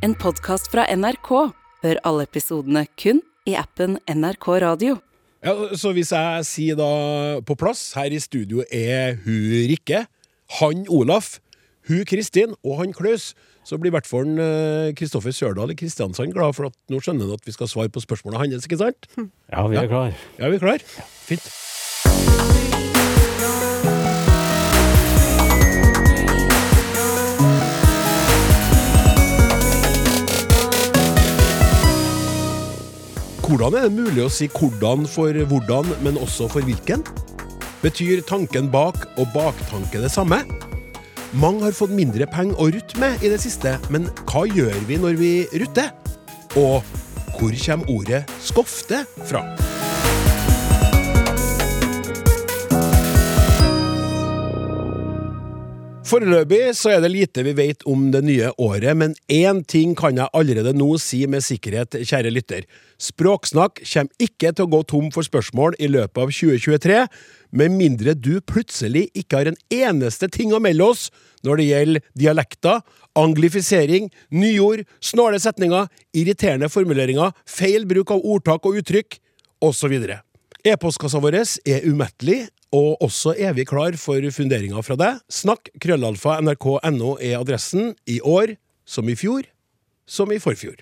En podkast fra NRK. Hør alle episodene kun i appen NRK Radio. Ja, så hvis jeg sier da på plass her i studio er hun Rikke, han Olaf, hun Kristin og han Klaus, så blir i hvert fall eh, Kristoffer Sørdal i Kristiansand glad for at nå skjønner han at vi skal svare på spørsmålene hans, ikke sant? Ja, vi er klar. Ja, er vi klar? Fint. Hvordan er det mulig å si hvordan for hvordan, men også for hvilken? Betyr tanken bak og baktanke det samme? Mange har fått mindre penger å rutte med i det siste, men hva gjør vi når vi rutter? Og hvor kommer ordet skofte fra? Foreløpig så er det lite vi vet om det nye året, men én ting kan jeg allerede nå si med sikkerhet, kjære lytter. Språksnakk kommer ikke til å gå tom for spørsmål i løpet av 2023, med mindre du plutselig ikke har en eneste ting å melde oss når det gjelder dialekter, anglifisering, nyord, snåle setninger, irriterende formuleringer, feil bruk av ordtak og uttrykk, osv. E-postkassa vår er umettelig, og også er vi klar for funderinger fra deg. Snakk krøllalfa nrk.no er adressen, i år som i fjor, som i forfjor.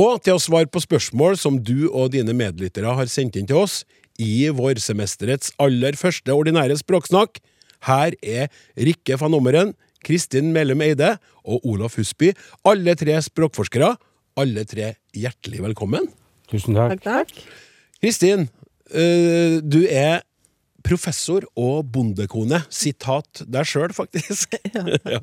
Og til å svare på spørsmål som du og dine medlyttere har sendt inn til oss i vårsemesterets aller første ordinære språksnakk, her er Rikke van Ommeren, Kristin Mellum Eide og Olaf Husby, alle tre språkforskere. Alle tre hjertelig velkommen. Tusen takk. Kristin, øh, du er professor og bondekone. Sitat deg sjøl, faktisk. ja.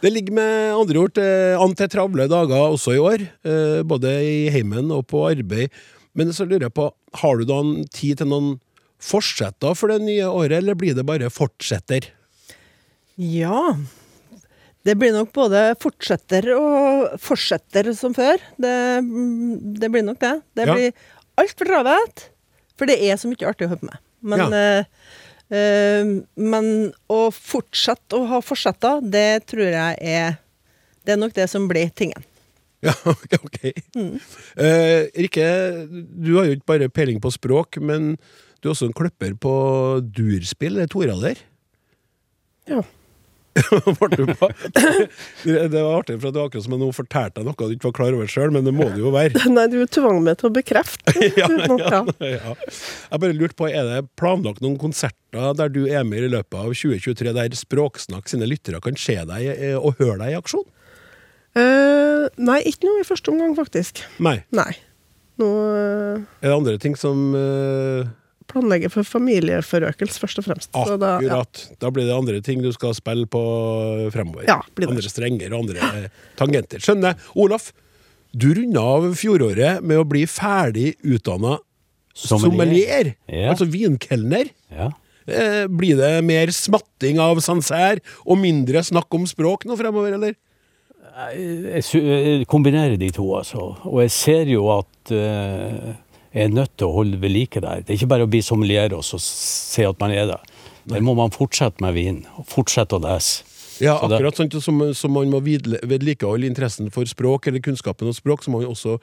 Det ligger med andre ord til- an til travle dager også i år, eh, både i heimen og på arbeid. Men så lurer jeg på, har du da en tid til noen fortsetter for det nye året, eller blir det bare fortsetter? Ja. Det blir nok både fortsetter og fortsetter som før. Det, det blir nok det. Det Ja. blir altfor travelt. For det er så mye artig å høre på meg. Men, Ja. eh, eh, men å fortsette å ha forsetter, det tror jeg er Det er nok det som blir tingen. Ja, ok. Eh, Rikke, du har jo ikke bare peiling på språk, men du er også en kløpper på durspill, eller torader. Ja. Ble du på? Det var artig, for det var akkurat som om noen fortalte deg noe du ikke var klar over sjøl, men det må det jo være. Nei, du tvang meg til å bekrefte. ja, ja, Ja. Jeg bare lurte på, Er det planlagt noen konserter der du er med i løpet av 2023, der Språksnakk sine lyttere kan se deg eh, og høre deg i aksjon? Uh, nei, ikke noe i første omgang, faktisk. Nei. Nei. Nå uh... Er det andre ting som eh, planlegger for familieforøkelse, først og fremst. Så da, ja. Da blir det andre ting du skal spille på fremover. Ja, blir det. Andre strenger og andre eh, tangenter. Skjønner. Olaf, du runda av fjoråret med å bli ferdig utdanna Sommelier. sommelier. Ja. Altså vinkelner. Ja. Eh, blir det mer smatting av Sancerre og mindre snakk om språk nå fremover, eller? Jeg jeg kombinerer de to, altså. Og jeg ser jo at eh, jeg er nødt til å holde ved like der. Det er ikke bare å bli sommelier og så se at man er det. Der må man fortsette med vin, og fortsette å lese. Ja, Så akkurat sånn som, som man må vedlikeholde interessen for språk, eller kunnskapen om språk, så må man også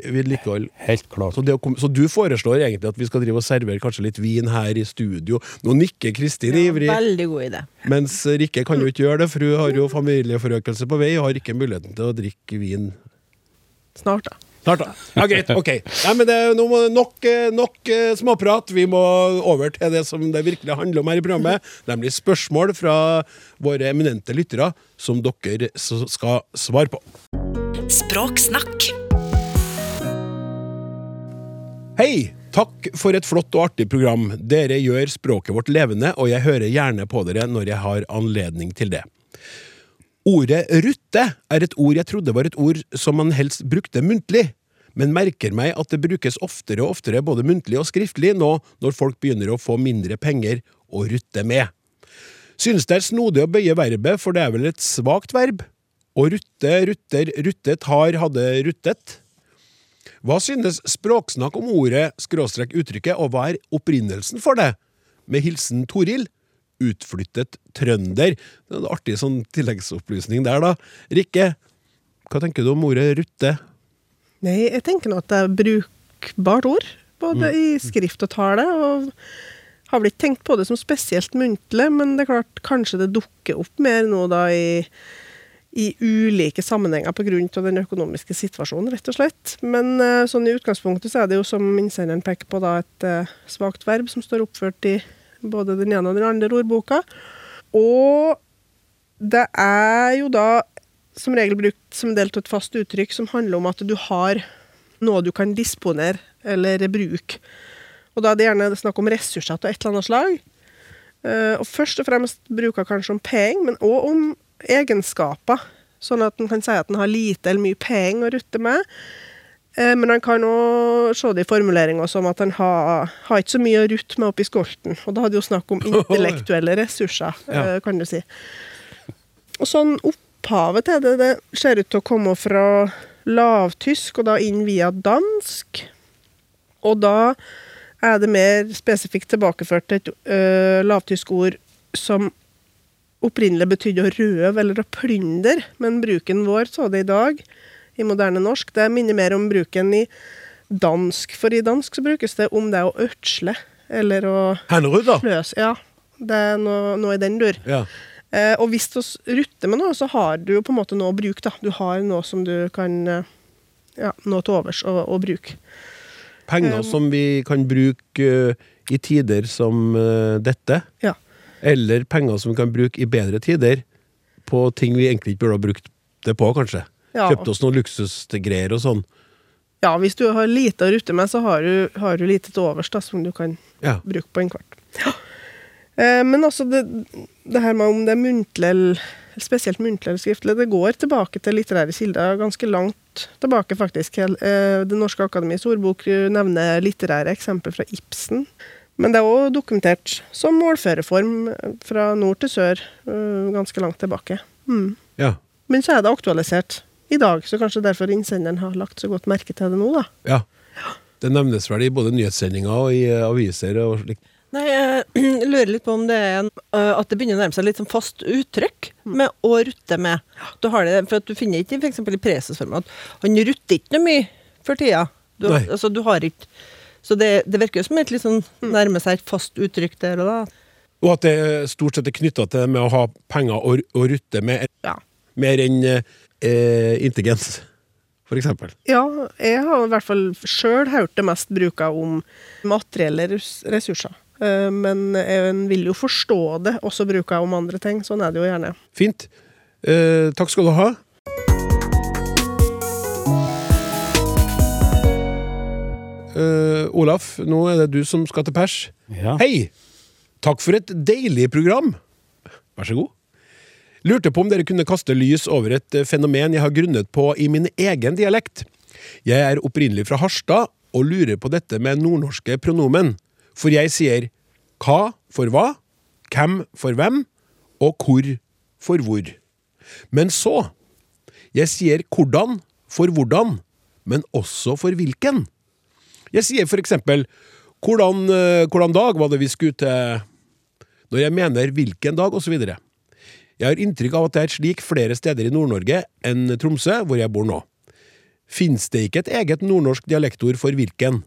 vedlikeholde Helt klart. så, det å så du foreslår egentlig at vi skal drive og servere kanskje litt vin her i studio. Nå nikker Kristin Ja, ivrig, veldig god idé. mens Rikke kan jo ikke gjøre det, for hun har jo familieforøkelse på vei og har ikke muligheten til å drikke vin Snart, da. Snart, da. Ja, greit. Ok. Nei, men det, nå må nok, eh, nok eh, småprat. Vi må over til det som det virkelig handler om her i programmet, nemlig spørsmål fra våre eminente lyttere, som dere skal svare på. Språksnakk. Hei! Takk for et flott og artig program. Dere gjør språket vårt levende, og jeg hører gjerne på dere når jeg har anledning til det. Ordet rutte er et ord jeg trodde var et ord som man helst brukte muntlig, men merker meg at det brukes oftere og oftere både muntlig og skriftlig nå når folk begynner å få mindre penger å rutte med. Synes det er snodig å bøye verbet, for det er vel et svakt verb? Å rutte, rutter, ruttet, har, hadde ruttet. Hva synes Språksnakk om ordet skråstrek uttrykket, og hva er opprinnelsen for det? Med hilsen Toril, utflyttet trønder. Det er en artig sånn tilleggsopplysning der, da. Rikke, Hva tenker du om ordet rutte? Nei, jeg tenker nå at det er brukbart ord, både i skrift og tale. Og har vel ikke tenkt på det som spesielt muntlig, men det er klart kanskje det dukker opp mer nå da i, i ulike sammenhenger pga. den økonomiske situasjonen, rett og slett. Men eh, sånn i utgangspunktet så er det jo, som innsenderen peker på, da et uh, svakt verb som står oppført i både den ene og den andre ordboka. Og det er jo da som regel brukt som del av et fast uttrykk som handler om at du har noe du kan disponere eller bruke. Og da er det gjerne snakk om ressurser av et eller annet slag. Eh, og først og fremst bruker kanskje om penger, men òg om egenskaper. Sånn at en kan si at en har lite eller mye penger å rutte med. Eh, Men han kan òg se det i formuleringa som at han har, har ikke så mye å rutte med oppi skolten. Og da hadde jo snakk om intellektuelle ressurser, Ja. eh, kan du si. Og sånn opphavet til det, det ser ut til å komme fra lavtysk, og da inn via dansk. Og da er det mer spesifikt tilbakeført til et ø, lavtysk ord som opprinnelig betydde å røve eller å plyndre, men bruken vår så det i dag, i moderne norsk, det minner mer om bruken i dansk. For i dansk så brukes det om det å ødsle, eller å Hennerud, da? sløse. Ja, det er noe, noe i den dur. Ja. Eh, og hvis du rutter med noe, så har du jo på en måte noe å bruke. da. Du har noe som du kan eh, Ja, noe til overs å, å bruke. Penger Um, som vi kan bruke uh, i tider som uh, dette. Ja. Eller penger som vi kan bruke i bedre tider på ting vi egentlig ikke burde ha brukt det på, kanskje. Ja. Kjøpte oss noen luksusgreier og sånn. Ja, hvis du har lite å rutte med, så har du, har du lite til overs da, som du kan Ja. bruke på en kvart. Ja. Eh, men altså, det, det her med om det er muntlig spesielt muntlig eller skriftlig, det går tilbake til litterære kilder ganske langt tilbake, faktisk. Eh, Det Norske Akademis ordbok eh, nevner litterære eksempler fra Ibsen. Men det er òg dokumentert som målføreform eh, fra nord til sør, eh, ganske langt tilbake. Mm. Ja. Men så er det aktualisert i dag, så kanskje derfor innsenderen har lagt så godt merke til det nå, da. ja. Det nevnes vel i både nyhetssendinger og i eh, aviser og slikt. Nei, jeg lurer litt på om det er en, øh, at det begynner å nærme seg litt sånn fast uttrykk med å rutte med. Du har det, for at du finner ikke eksempel i presesformen at han rutter ikke noe mye for tida. Du, Nei. altså, du har ikke Så det, det virker jo som et litt sånn nærme seg et fast uttrykk der og da. Og at det stort sett er knytta til det med å ha penger å, å rutte med, Ja. mer enn eh, intelligens, for eksempel. Ja, jeg har i hvert fall sjøl hørt det mest bruka om materielle ressurser. Eh, Men en vil jo forstå det også bruka om andre ting. Sånn er det jo gjerne. Fint. Eh, takk skal du ha. Uh, Olaf, nå er det du som skal til pers. Ja. Hei! Takk for et deilig program. Vær så god. Lurte på om dere kunne kaste lys over et eh, fenomen jeg har grunnet på i min egen dialekt. Jeg er opprinnelig fra Harstad og lurer på dette med nordnorske pronomen. For jeg sier hva for hva, hvem for hvem, og hvor for hvor. Men så Jeg sier hvordan for hvordan, men også for hvilken. Jeg sier for eksempel hvordan, eh, hvordan dag var det vi skulle til Når jeg mener hvilken dag, osv. Jeg har inntrykk av at det er slik flere steder i Nord-Norge enn Tromsø, hvor jeg bor nå. Fins det ikke et eget nordnorsk dialektord for hvilken?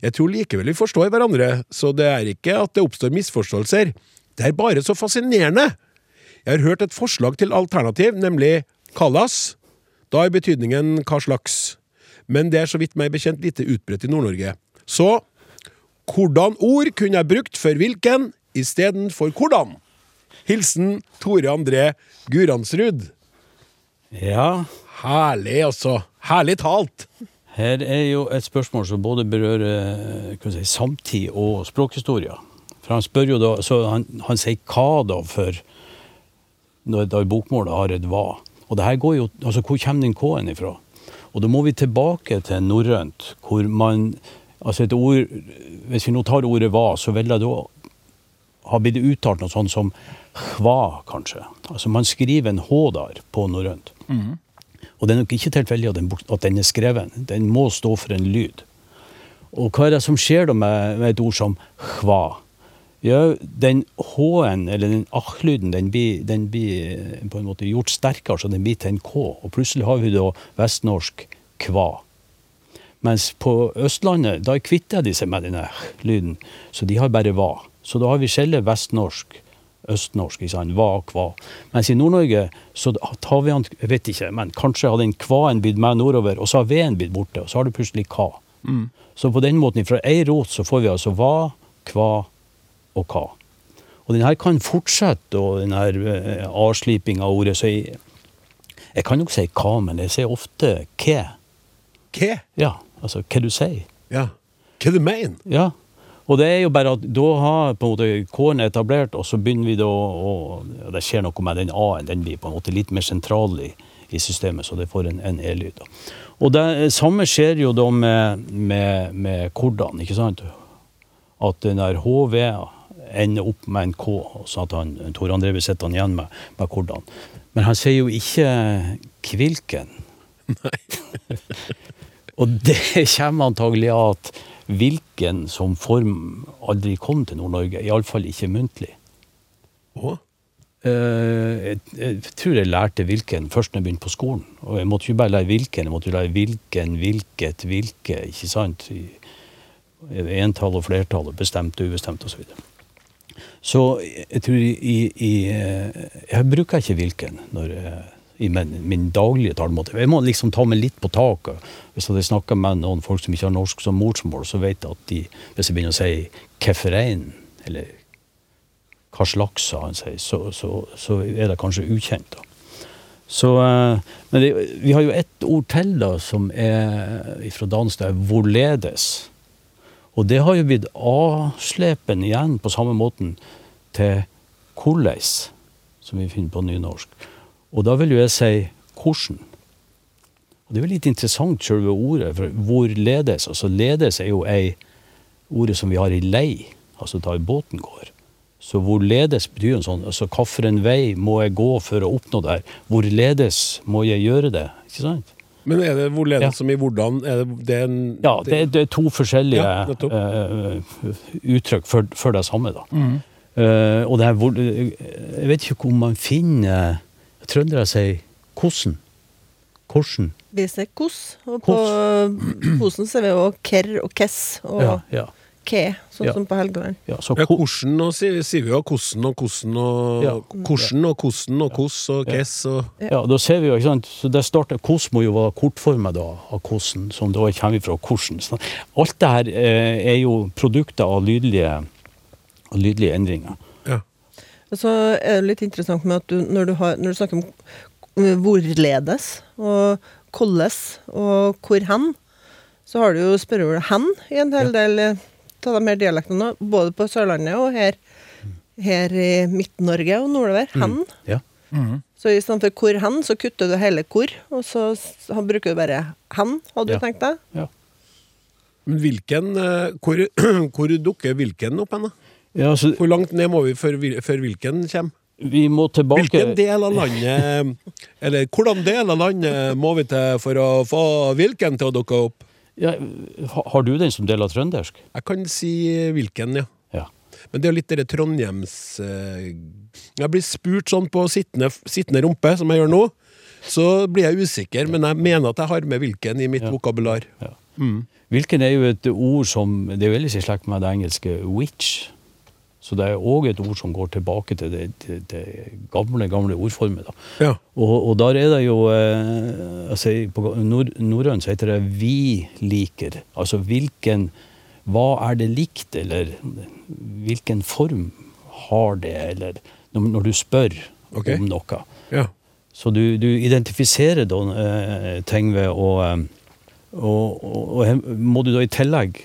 Jeg tror likevel vi forstår hverandre, så det er ikke at det oppstår misforståelser. Det er bare så fascinerende! Jeg har hørt et forslag til alternativ, nemlig kallas. Da er betydningen hva slags. Men det er så vidt meg bekjent lite utbredt i Nord-Norge. Så hvordan ord kunne jeg brukt for hvilken istedenfor hvordan? Hilsen Tore André Guransrud. ja. Herlig, altså. Herlig talt. Her er jo et spørsmål som både berører hva si, samtid og språkhistorie. For han spør jo da, så han, han sier hva da for når da bokmålet har et hva. Og det her går jo, altså Hvor kommer den K-en ifra? Og da må vi tilbake til norrønt, hvor man altså et ord, Hvis vi nå tar ordet hva, så vil det da ha blitt uttalt noe sånt som hva, kanskje. Altså Man skriver en h der på norrønt. Og det er nok ikke tilfeldig at, den at den er skrevet. Den må stå for en lyd. Og hva er det som skjer da med, med et ord som hva? Ja, den H-en, eller den ach-lyden, den blir, den blir eh, på en måte gjort sterkere, så den blir til en K. Og plutselig har vi da vestnorsk kva. Mens på Østlandet, da kvitter de seg med denne lyden, så de har bare va. Så da har vi skjellet vestnorsk, østnorsk, ikke sant, hva, kva. Mens i Nord-Norge så tar vi han, jeg vet ikke, men kanskje har den kvaen blitt med nordover, og så har v-en blitt borte, og så har du plutselig ka. Så på den måten, fra ei rot, så får vi altså hva, kva og ka. Og den her kan fortsette, og den her eh, avslipinga av ordet, så jeg, jeg kan jo ikke si hva, men jeg sier ofte ke. Hva? Ja, altså hva du sier. Ja. Hva du mener? Ja. Og det er jo bare at da har på en måte K-en etablert, og så begynner vi da å ja, Det skjer noe med den A-en. Den blir på en måte litt mer sentral i, i systemet, så det får en, en E-lyd. Og det samme skjer jo da med, med, med kordene, ikke sant? At den der HV ender opp med en K, sånn at han, Tor André blir sittende igjen med, med kordene. Men han sier jo ikke kvilken. Nei. Og det kommer antagelig av at hvilken som form aldri kom til Nord-Norge. Iallfall ikke muntlig. Hå? Eh, jeg, tror jeg lærte hvilken først når jeg begynte på skolen. Og jeg måtte jo bare lære hvilken. Jeg måtte jo lære hvilken, hvilket, hvilke, ikke sant? Entall og flertall, og bestemt ubestemt osv. Så, videre. så jeg tror i, i, i eh, Jeg bruker ikke hvilken når jeg, i min, min daglige talemåte. Jeg må liksom ta meg litt på taket. Hvis jeg snakker med noen folk som ikke har norsk som morsmål, så vet jeg at de, hvis jeg begynner å si 'kefferein', eller hva slags, han sier, så, så, så er det kanskje ukjent. da. Så, eh, men det, vi har jo ett ord til da, som er fra dansk, det er 'hvorledes'. Og det har jo blitt avslepen igjen på samme måten til 'korleis', som vi finner på nynorsk. Og da vil jo jeg si 'hvordan'. Og det er jo litt interessant, selve ordet. For hvor ledes? altså 'ledes' er jo ei ordet som vi har i lei, altså da båten går. Så hvor ledes betyr en sånn altså Hvilken vei må jeg gå for å oppnå det her? Hvor ledes må jeg gjøre det? Ikke sant? Men er det hvorledes Ja. som i hvordan? Er det, det er en, Ja, det, det er to forskjellige Ja, eh, uttrykk for, for det samme, da. Eh, og det er hvor Jeg vet ikke om man finner Trøndere sier 'kossen'. Korsen. Vi sier 'koss', og på Kosen ser vi jo kerr og kess og Ja, ja. ke, sånn Ja. som på Helgeland. ja, så ja, korsen, og sier, sier vi jo 'kossen' og 'kossen' og Ja. hvordan og 'kossen' og koss og kess og Ja, da ser vi jo, ikke sant, så det starter, Kos må jo være kortformet da, av kosen, som da kommer fra korsen. Så alt det her eh, er jo produkter av lydlige, av lydlige endringer. Så er det litt interessant med at du, når, du har, når du snakker om hvorledes og hvordan og hvor hen, så har du jo spørreordet hen i en hel del eh, av de her dialektene, både på Sørlandet og her, her i Midt-Norge og nordover. Hen. Ja. Så i stedet for hvor hen, så kutter du hele hvor, og så bruker du bare hen, hadde du Ja. tenkt deg? Ja. Men hvilken eh, Hvor, hvor dukker hvilken opp hen, da? Ja, så Hvor langt ned må vi før, før hvilken kommer? vi må tilbake Hvilken del av landet Eller hvordan del av landet må vi til for å få hvilken til å dukke opp? ja, Har du den som del av trøndersk? Jeg kan si hvilken, ja. Ja. Men det er jo litt det Trondheims eh, Jeg blir spurt sånn på sittende, sittende rumpe, som jeg gjør nå. Så blir jeg usikker, men jeg mener at jeg har med hvilken i mitt Ja. vokabular. Hvilken er jo et ord som Det er jo ellers i slekt med det engelske 'witch'. Så det er òg et ord som går tilbake til det, det, det gamle, gamle ordformet. da. Ja. Og, og der er det jo eh, altså På nord, norrøn så heter det 'vi liker'. Altså hvilken Hva er det likt, eller hvilken form har det, eller Når, når du spør okay. om noe. ja. Så du, du identifiserer da eh, ting ved å og, og, og må du da i tillegg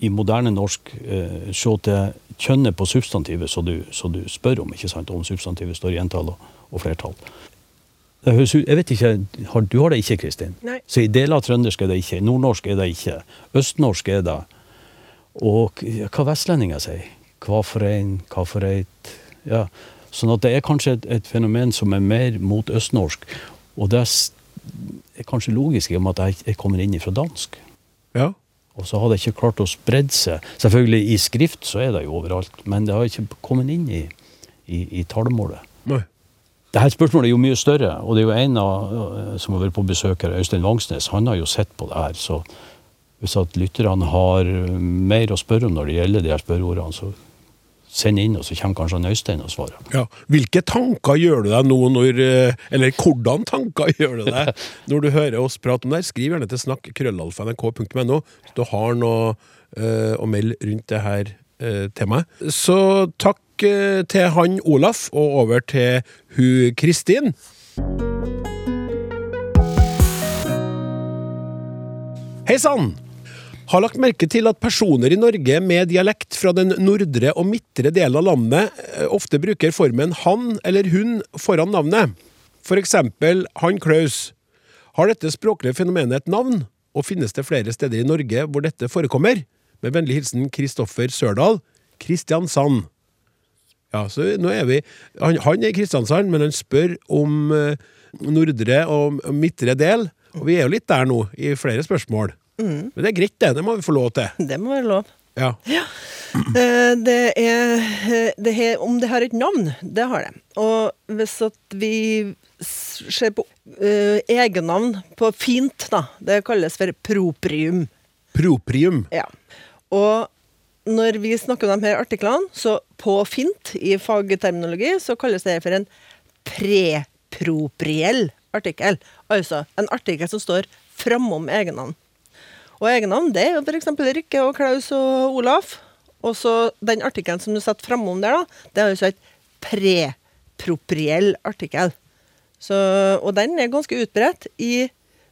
i moderne norsk eh, se til kjønnet på substantivet så du, så du spør om, ikke sant? om substantivet står i entall og, og flertall. Det høres ut, jeg vet ikke, har, Du har det ikke, Kristin? Nei. Så i deler av trøndersk er det ikke, nordnorsk er det ikke, østnorsk er det. Og hva vestlendinger sier. Hva for ein, hva for eit. Ja. Sånn at det er kanskje et, et fenomen som er mer mot østnorsk. Og det er kanskje logisk i og med at jeg, jeg kommer inn fra dansk. ja. Og så har det ikke klart å spredde seg. Selvfølgelig i skrift så er det jo overalt, men det har ikke kommet inn i, i, i talemålet. Nei. Dette spørsmålet er jo mye større, og det er jo en av, øh, som har vært på besøk her, Øystein Vangsnes, han har jo sett på det her. Så hvis at lytterne har mer å spørre om når det gjelder de her spørreordene, så send inn, og så kommer kanskje Øystein og svarer. Ja. Hvilke tanker gjør du deg nå når eh, Eller hvordan tanker gjør du deg når du hører oss prate om det? Skriv gjerne til snakk krøllalfa.nrk.no hvis du har noe øh, å melde rundt det her øh, temaet. Så takk øh, til han Olaf, og over til hun Kristin. Hei sann! Har lagt merke til at personer i Norge med dialekt fra den nordre og midtre delen av landet eh, ofte bruker formen han eller hun foran navnet. For eksempel han Klaus. Har dette språklige fenomenet et navn, og finnes det flere steder i Norge hvor dette forekommer? Med vennlig hilsen Kristoffer Sørdal, Kristiansand. Ja, så nå er vi Han, han er i Kristiansand, men han spør om eh, nordre og midtre del. Og vi er jo litt der nå, i flere spørsmål. Men det er greit, det. Det må vi få lov til. Det må være lov. Ja. ja. Det er eh, det her, Om det har et navn, det har det. Og hvis at vi ser på uh, egennavn på fint, da, det kalles for proprium. Proprium. Ja. Og når vi snakker om de her artiklene, så på fint, i fagterminologi, så kalles det for en prepropriell artikkel. Altså en artikkel som står framom egennavn. Og egennavn det er jo f.eks. Rikke og Klaus og Olaf. Og så den artikkelen som du setter framom der, da, det er altså et prepropriell artikkel. Så, og den er ganske utbredt i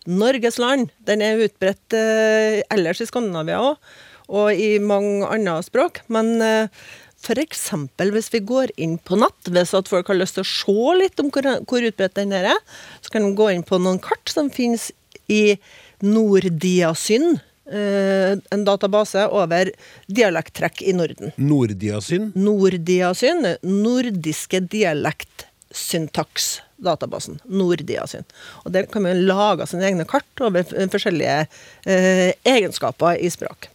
Norges land. Den er utbredt eh, ellers i Skandinavia òg, og i mange andre språk. Men eh, f.eks. hvis vi går inn på nett, hvis at folk har lyst til å se litt om hvor, hvor utbredt den er, så kan de gå inn på noen kart som finnes i Nordiasyn. Eh, en database over dialekttrekk i Norden. Nordiasyn. Nordiasyn, nordiske dialektsyntaksdatabasen. Nordiasyn. Og der kan man lage sine egne kart over forskjellige eh, egenskaper i språk.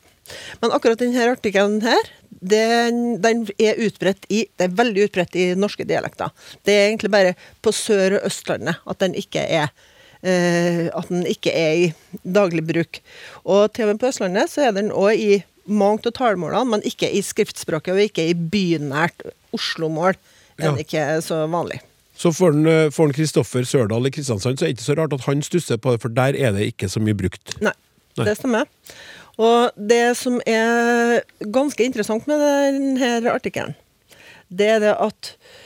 Men akkurat denne artikkelen her, den, den er utbredt i Det er veldig utbredt i norske dialekter. Det er egentlig bare på Sør- og Østlandet at den ikke er at den ikke er i daglig bruk. Og til og med på Østlandet så er den òg i mange av talemålene, men ikke i skriftspråket og ikke i bynært Oslo-mål. Er den Ja. ikke så vanlig. Så får eh, den Kristoffer Sørdal i Kristiansand, så er det ikke så rart at han stusser på det, for der er det ikke så mye brukt. Nei, Nei. det stemmer. Og det som er ganske interessant med denne artikkelen, det er det at eh,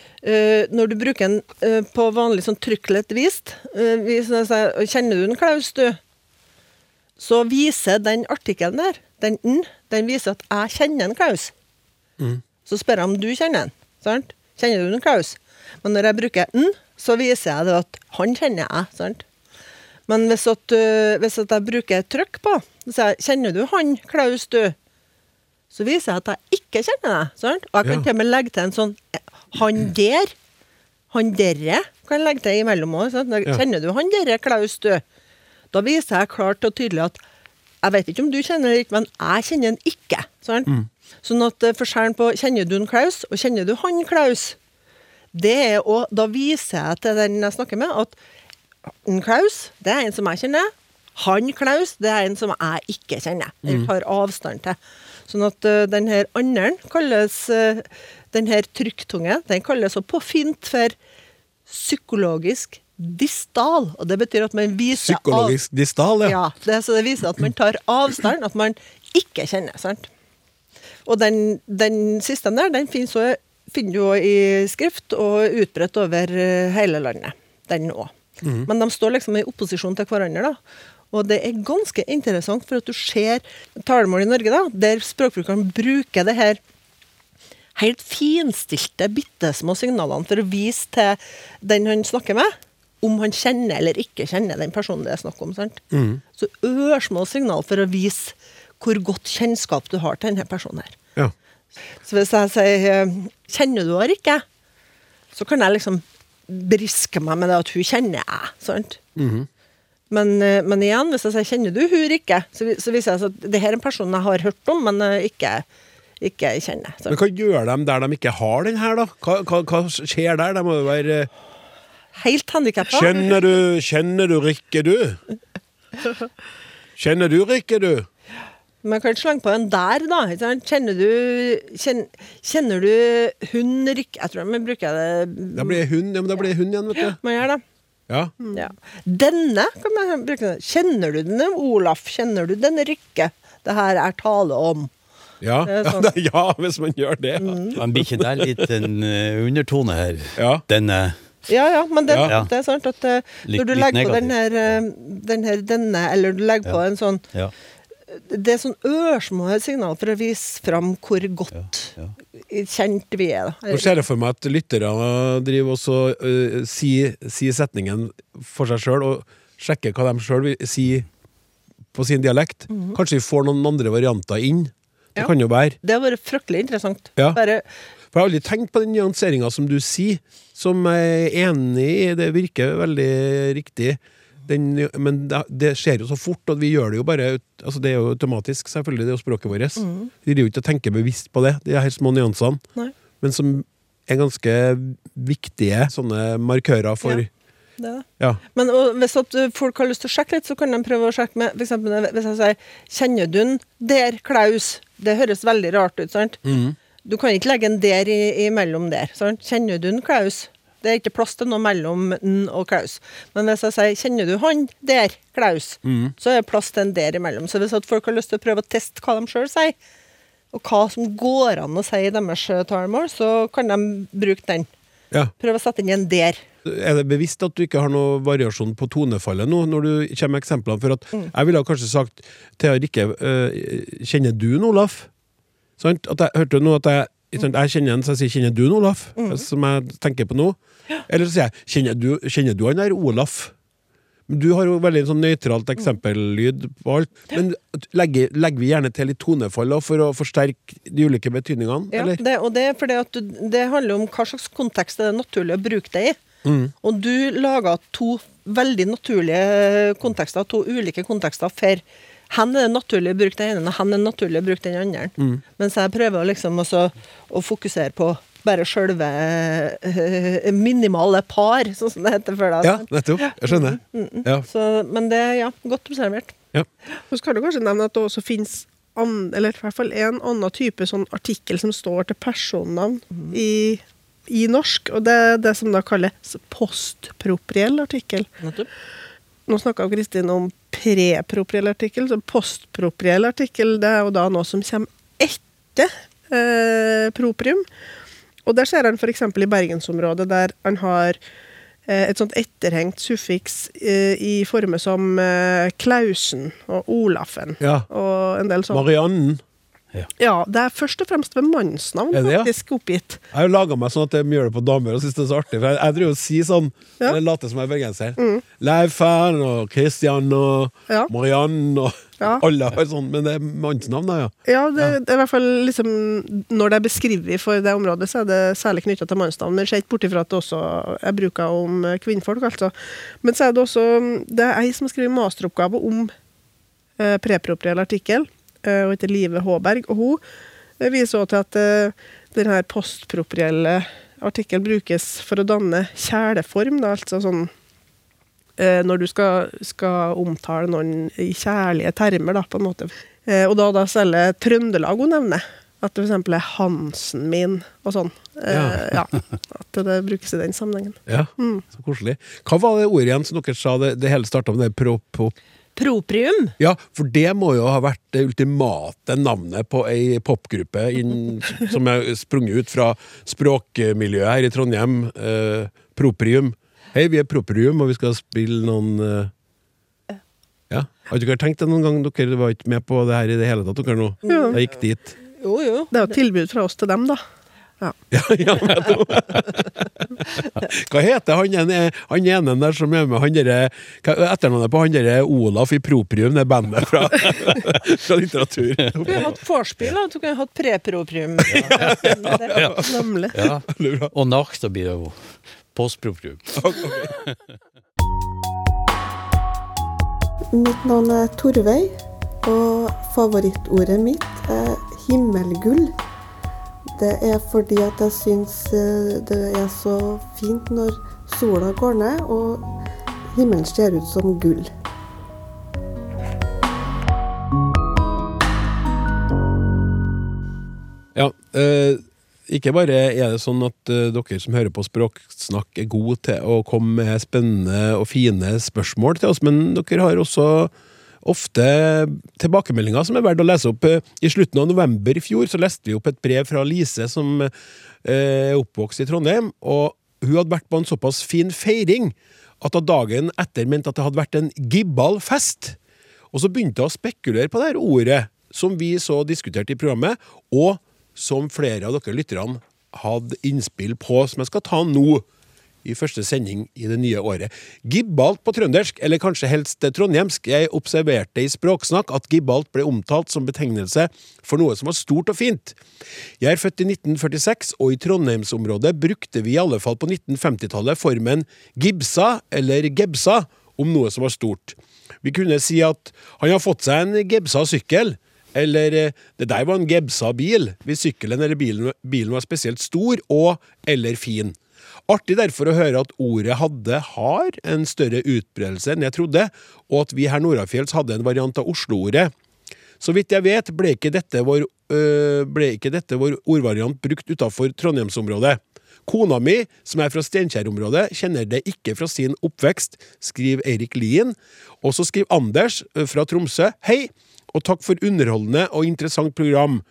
når du bruker den eh, på vanlig sånn trykklett vist jeg Kjenner du en Klaus, du? Så viser den artikkelen der, den n, den viser at jeg kjenner en Klaus. Så spør jeg om du kjenner en. Sant? Kjenner du en Klaus? Men når jeg bruker n, så viser jeg det at han kjenner jeg. sant? Men hvis, at, hvis at jeg bruker trykk på, så sier jeg 'Kjenner du han, Klaus, du?' Så viser jeg at jeg ikke kjenner deg. Sant? Og jeg kan Ja. til og med legge til en sånn eh, 'Han der'. Han derre kan jeg legge til imellom òg. Kjenner du han derre, Klaus, du? Da viser jeg klart og tydelig at jeg vet ikke om du kjenner ikke, men jeg kjenner han ikke. Sant? Sånn at eh, forskjellen på 'kjenner du en Klaus' og 'kjenner du han Klaus', det er å da viser jeg til den jeg snakker med, at en Klaus, det er en som jeg kjenner. Han Klaus, det er en som jeg ikke kjenner. Eller tar avstand til. Sånn at uh, den her andre kalles uh, Den her trykktunge, den kalles på fint for psykologisk distal. Og det betyr at man viser av- Psykologisk distal, ja. ja, det, så det viser at man tar avstand, at man ikke kjenner. sant? Og den, den siste der, den finnes også, finner du òg i skrift og utbredt over eh, hele landet. Den òg. Men de står liksom i opposisjon til hverandre. da. Og det er ganske interessant, for at du ser talemål i Norge da, der språkbrukeren bruker det her helt finstilte, bitte små signalene for å vise til den han snakker med, om han kjenner eller ikke kjenner den personen det er snakk om. sant? Så ørsmå signal for å vise hvor godt kjennskap du har til denne personen her. ja. Så hvis jeg sier eh, 'Kjenner du henne ikke?' så kan jeg liksom briske meg med det at hun kjenner jeg. sant? Men, eh, men igjen, hvis jeg sier 'kjenner du hun ikke?' så, så viser jeg at det her er en person jeg har hørt om, men eh, ikke, ikke kjenner. Så. Men hva gjør de der de ikke har den her, da? Hva, hva, hva skjer der? De må jo være eh, Helt handikappa. Kjenner du, kjenner du Rikke, du? Kjenner du Rikke, du? Man kan slenge på en der, da. Kjenner du kjenner, Kjenner du hun Rikke Jeg tror man bruker det Da blir det hund, ja, men da blir det hund igjen, vet du. Man gjør det. Ja. Ja. Denne kan man bruke. Kjenner du denne Olaf? Kjenner du denne Rikke? Det her er tale om. Ja. Det Ja, sånn. ja, hvis man gjør det. Ja. Men blir ikke det litt en eh, undertone her? Ja. Denne Ja, ja, men det, Ja. det er sant at uh, Litt- når du legger på den her, uh, den her denne, eller du legger på en sånn Ja. Det er sånn ørsmå signal for å vise fram hvor godt ja. kjent vi er. da. Nå ser jeg for meg at lytterne driver også uh, sier si setningen for seg sjøl, og sjekker hva de sjøl sier på sin dialekt. Kanskje vi får noen andre varianter inn. Det Ja. kan jo være. Det har vært fryktelig interessant. Ja. Bare For jeg har aldri tenkt på den nyanseringa som du sier, som jeg er enig i. Det virker veldig riktig. Den, men det, det skjer jo så fort, og vi gjør det jo bare altså Det er jo automatisk, selvfølgelig, det er jo språket vårt. Vi driver jo ikke og tenker bevisst på det, de her små nyansene. Nei. Men som er ganske viktige sånne markører for Ja. Ja. det det. Men og, hvis folk har lyst til å sjekke litt, så kan de prøve å sjekke med eksempel, Hvis jeg sier 'Kjenner du den der, Klaus?' Det høres veldig rart ut, sant? Du kan ikke legge en der i- imellom der. Sant? 'Kjenner du en Klaus?' Det er ikke plass til noe mellom n og Klaus. Men hvis jeg sier 'Kjenner du han der, Klaus?', så er det plass til en der imellom. Så hvis folk har lyst til å prøve å teste hva de sjøl sier, og hva som går an å si i deres talemål, så kan de bruke den. ja. Prøve å sette inn en der. Er det bevisst at du ikke har noe variasjon på tonefallet nå, når du kommer med eksemplene? For at jeg ville ha kanskje sagt til Rikke eh, Kjenner du en Olaf? Sånn, At jeg hørte nå at jeg Jeg kjenner en, så jeg sier 'Kjenner du en Olaf?' Som jeg tenker på nå. Eller så sier jeg 'Kjenner du, kjenner du han der Olaf?' Du har jo veldig sånn nøytralt eksempellyd på alt. Men legger, legger vi gjerne til litt tonefall for å forsterke de ulike betydningene? Ja, det, og det at du, det handler om hva slags kontekst det er naturlig å bruke det i. Mm. Og du laga to veldig naturlige kontekster, to ulike kontekster for hen er det naturlig å bruke den ene, og hen er det naturlig å bruke den andre. Mm. Mens jeg prøver liksom også å fokusere på bare sjølve øh, minimale par, sånn som det heter før. da. Ja, nettopp. Jeg skjønner. Ja. Så, men det er ja, godt observert. Ja. Så skal du kanskje nevne at det også finnes an, eller i hvert fall en annen type sånn artikkel som står til personnavn i, i norsk, og det er det som da kalles postpropriell artikkel. Nå snakka Kristin om prepropriell artikkel, så postpropriell artikkel det er jo da noe som kommer etter eh, proprium. Og der ser han f.eks. i bergensområdet, der han har eh, et sånt etterhengt suffiks eh, i former som eh, Klausen og Olafen Ja. og en del sånne. Mariannen. Ja, det er først og fremst ved mannsnavn Er det, ja? faktisk oppgitt. Jeg har jo laga meg sånn at de gjør det på damer og syns det er så artig. For jeg, jeg driver og sier sånn, Ja. eller later som jeg er bergenser. Leifern og Kristian og Ja. Mariann og Ja. Alle har sånn, men det er mannsnavn, da, ja. Ja, det, det er i hvert fall liksom Når det er beskrevet for det området, så er det særlig knytta til mannsnavn. Men ser ikke bort ifra at det også er bruka om eh, kvinnfolk, altså. Men så er det også Det er ei som har skrevet masteroppgave om eh, prepropriell artikkel, eh, og heter Live Håberg. Og hun eh, viser også til at denne postproprielle artikkel brukes for å danne kjæleform, da, altså sånn eh, når du skal, skal omtale noen i kjærlige termer, da, på en måte. Eh, og da, da selger Trøndelag hun nevner. At det f.eks. er Hansen min, og sånn. Ja. ja. At det brukes i den sammenhengen. ja. Så koselig. Hva var det ordet igjen som dere sa det, det hele starta med? Det pro, pro, Proprium. ja, for det må jo ha vært det ultimate navnet på ei popgruppe inn, som er sprunget ut fra språkmiljøet her i Trondheim. Eh, proprium. Hei, vi er Proprium, og vi skal spille noen eh, Ja. Har dere tenkt det noen gang? Dere var ikke med på det her i det hele tatt, dere nå? Ja. Jeg gikk dit. Jo, jo. Det er jo et tilbud fra oss til dem, da. Ja. Ja, ja. Hva heter han ene, han ene der som er med han derre Etternavnet på han derre Olaf i Proprium, det bandet fra, fra litteratur. Du kunne hatt vorspiel, da. Du kunne hatt preproprium. Ja. Nemlig. Ja. Veldig bra. Og Nakstad blir det jo postproprium. Mitt navn er Torveig, og favorittordet mitt er himmelgull. Det er fordi at jeg syns eh, det er så fint når sola går ned og himmelen ser ut som gull. Ja, eh, ikke bare er det sånn at eh, dere som hører på Språksnakk er gode til å komme med spennende og fine spørsmål til oss, men dere har også ofte tilbakemeldinger som er verdt å lese opp. Eh, I slutten av november i fjor så leste vi opp et brev fra Lise som eh, er oppvokst i Trondheim, og hun hadde vært på en såpass fin feiring at hun dagen etter mente at det hadde vært en gibbal-fest. Og så begynte hun å spekulere på det her ordet som vi så diskuterte i programmet, og som flere av dere lytterne hadde innspill på, som jeg skal ta nå i første sending i det nye året. Gibbalt på trøndersk, eller kanskje helst trondhjemsk. Jeg observerte i Språksnakk at gibbalt ble omtalt som betegnelse for noe som var stort og fint. Jeg er født i 1946, og i Trondheimsområdet brukte vi i alle fall på 1950-tallet formen gibsa eller gebsa om noe som var stort. Vi kunne si at han har fått seg en gebsa sykkel. Eller eh, det der var en Gebsa-bil, hvis sykkelen eller bilen, bilen var spesielt stor og eller fin. Artig derfor å høre at ordet hadde har en større utbredelse enn jeg trodde, og at vi her nordafjells hadde en variant av Oslo-ordet. Så vidt jeg vet, ble ikke dette vår, øh, ble ikke dette vår ordvariant brukt utafor Trondheimsområdet. Kona mi, som er fra Steinkjer-området, kjenner det ikke fra sin oppvekst, skriver Eirik Lien. Og så skriver Anders fra Tromsø. Hei! og takk for underholdende og interessant program.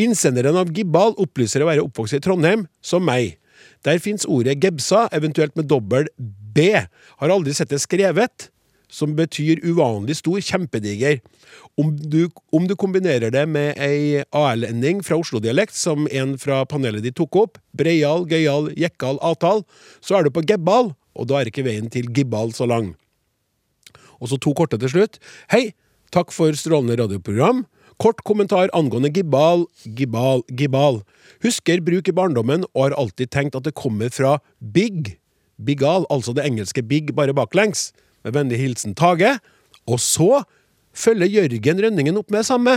Innsenderen av Gibbal opplyser å være oppvokst i Trondheim, som meg. Der fins ordet gebsa, eventuelt med dobbel B. Har aldri sett det skrevet, som betyr uvanlig stor, kjempediger. Om du, om du kombinerer det med ei AL-ending fra Oslo-dialekt, som en fra panelet ditt tok opp, breial, gøyal, jekkal, atal, så er du på gebbal, og da er ikke veien til gibbal så lang. Og så to korte til slutt. Hei! Takk for strålende radioprogram. Kort kommentar angående gibal, gibal, gibal. Husker bruk i barndommen og har alltid tenkt at det kommer fra big, bigal, altså det engelske big, bare baklengs. Med vennlig hilsen Tage. Og så følger Jørgen Rønningen opp med samme.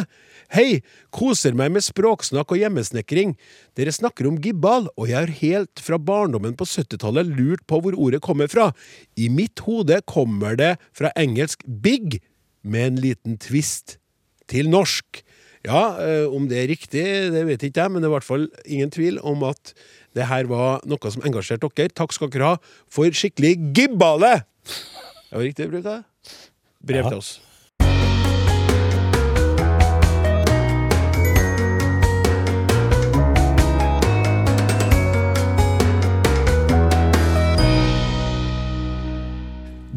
Hei, koser meg med språksnakk og hjemmesnekring. Dere snakker om gibbal, og jeg har helt fra barndommen på 70-tallet lurt på hvor ordet kommer fra. I mitt hode kommer det fra engelsk big, med en liten twist til norsk. Ja, eh, om det er riktig, det vet ikke jeg, men det er i hvert fall ingen tvil om at det her var noe som engasjerte dere. Takk skal dere ha for skikkelig gibbale! Det var riktig bruk av det? Brev til oss.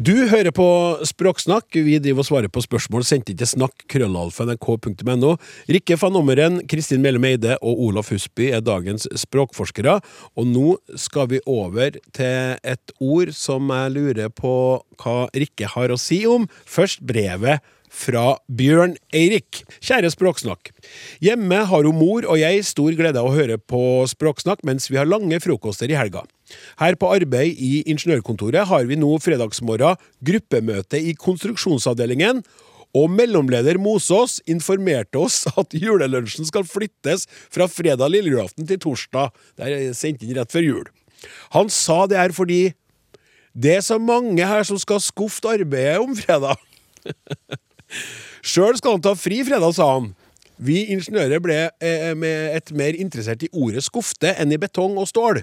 Du hører på Språksnakk. Vi driver og svarer på spørsmål sendt inn til snakk krøllalfa.nrk.no. Rikke van Ommeren, Kristin Mellem Eide og Olaf Husby er dagens språkforskere. Og nå skal vi over til et ord som jeg lurer på hva Rikke har å si om. Først brevet fra Bjørn Eirik. Kjære Språksnakk. Hjemme har hun mor og jeg stor glede av å høre på Språksnakk mens vi har lange frokoster i helga. Her på arbeid i ingeniørkontoret har vi nå fredagsmorgen gruppemøte i konstruksjonsavdelingen, og mellomleder Mosås informerte oss at julelunsjen skal flyttes fra fredag lille julaften til torsdag. Det er sendt inn rett før jul. Han sa det her fordi det er så mange her som skal skuffe arbeidet om fredag. Sjøl skal han ta fri fredag, sa han. Vi ingeniører ble eh, med et mer interessert i ordet skufte enn i betong og stål.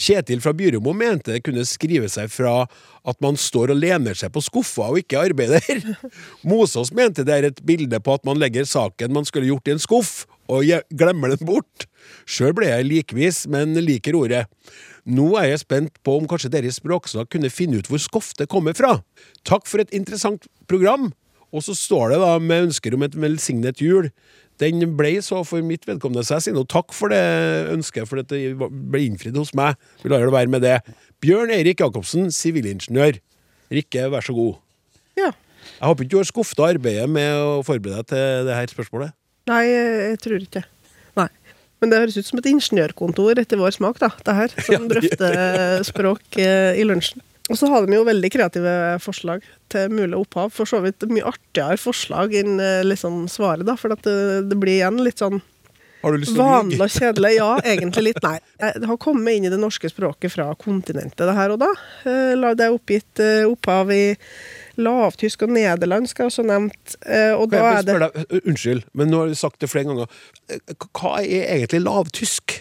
Kjetil fra Byromo mente det kunne skrive seg fra at man står og lener seg på skuffa og ikke arbeider. Mosås mente det er et bilde på at man legger saken man skulle gjort i en skuff, og glemmer den bort. Sjøl ble jeg likvis, men liker ordet. Nå er jeg spent på om kanskje dere i kunne finne ut hvor skofte kommer fra. Takk for et interessant program. Og så står det da med ønsker om et velsignet jul. Den ble så for mitt vedkommende, så jeg sier nå takk for det ønsket, for det ble innfridd hos meg. Vi lar det være med det. Bjørn Eirik Jacobsen, sivilingeniør. Rikke, vær så god. Ja. Jeg håper ikke du har skuffa arbeidet med å forberede deg til det her spørsmålet. Nei, jeg tror ikke Nei. Men det høres ut som et ingeniørkontor etter vår smak, da, det her. Som drøfter språk eh, i lunsjen. Og så har de jo veldig kreative forslag til mulig opphav. For så vidt mye artigere forslag enn eh, liksom svaret, da. For at det, det blir igjen litt sånn Har du lyst til vanlig og kjedelig. Ja, egentlig litt. Nei. Det har kommet inn i det norske språket fra kontinentet, det her og da. Eh, Det er oppgitt eh, opphav i lavtysk og nederlandsk, er også nevnt. Eh, Og da er det deg, Unnskyld, men nå har du sagt det flere ganger. Eh, Hva er egentlig lavtysk?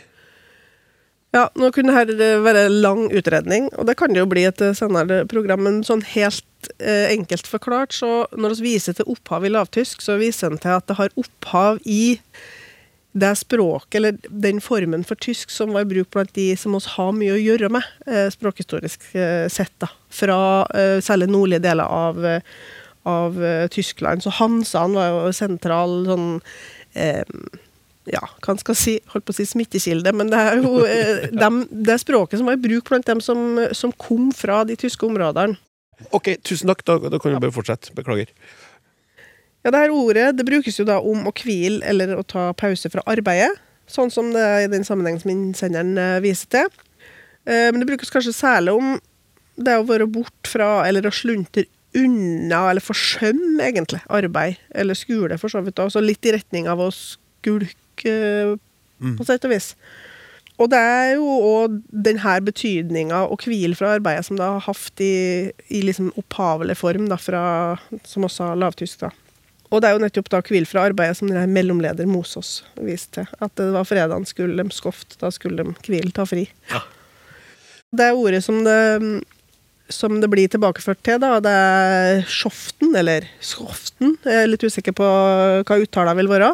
Ja, nå kunne dette være lang utredning, og det kan det jo bli et eh, senere program, men sånn helt eh, enkelt forklart, så når vi viser til opphav i lavtysk, så viser en til at det har opphav i det språket, eller den formen for tysk som var i bruk blant de som oss har mye å gjøre med, eh, språkhistorisk eh, sett, da. Fra eh, særlig nordlige deler av, eh, av Tyskland. Så Hansan var jo sentral sånn ja, hva skal si, holdt på å si smittekilde, men det er jo eh, dem, det er språket som var i bruk blant dem som, som kom fra de tyske områdene. Ok, tusen takk. Da, da kan vi bare fortsette. Beklager. Ja, det her ordet det brukes jo da om å hvile eller å ta pause fra arbeidet, sånn som det er i den sammenhengen som innsenderen eh, viser til. Eh, Men det brukes kanskje særlig om det å være bort fra, eller å sluntre unna, eller forsømme, egentlig, arbeid, eller skole, for så vidt. da. Så litt i retning av å skulke, eh, på sett og vis. Og det er jo òg denne betydninga å hvile fra arbeidet som det har hatt i, i liksom opphavelig form, da, fra, som også har lavtysk. da. Og det er jo nettopp da hvile fra arbeidet som denne mellomleder Mosås viste til. At det var fredagen skulle de skofte, da skulle de hvile, ta fri. Det er ordet som det, som det blir tilbakeført til, da, det er sjoften, eller skoften. Jeg er litt usikker på hva uttalen vil være.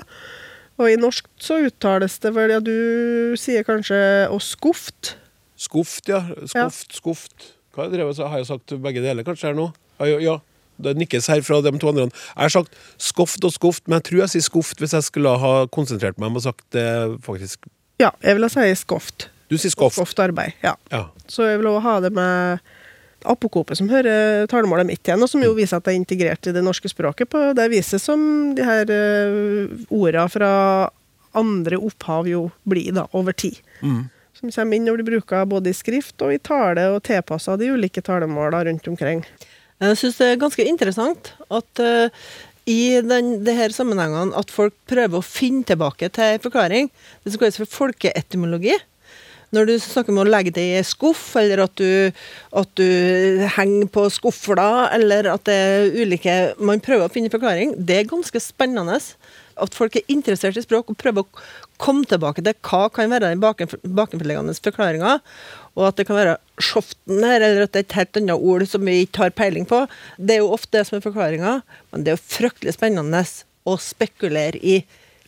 Og i norsk så uttales det vel, ja, du sier kanskje å skuft'? Skuft, ja. Skuft, skuft. Hva har jeg drevet, har jeg sagt begge deler kanskje her nå? Ja, ja, ja. Det nikkes her fra de to andre. Jeg har sagt skoft og skoft, men jeg tror jeg sier skuft hvis jeg skulle ha konsentrert meg om å sagt det faktisk. Ja, jeg vil si skoft. Du sier skoft. Skoft arbeid, ja. Ja. Så jeg vil også ha det med apokopet som hører talemålet mitt igjen, og som jo viser at det er integrert i det norske språket på det viset som de her uh, orda fra andre opphav jo blir da, over tid. Som kommer inn og blir bruka både i skrift og i tale, og tilpassa de ulike talemåla rundt omkring. Jeg syns det er ganske interessant at uh, i den, det her sammenhengene at folk prøver å finne tilbake til en forklaring. Det som kalles for folkeetymologi. Når du snakker om å legge det i skuff, eller at du, at du henger på skufla, eller at det er ulike Man prøver å finne forklaring. Det er ganske spennende. At folk er interessert i språk og prøver å komme tilbake til hva kan være den baken- bakenforliggende forklaringa. Og at det kan være sjoften her, eller at det er et helt annet ord som vi ikke har peiling på. Det er jo ofte det som er forklaringa, men det er jo fryktelig spennende å spekulere i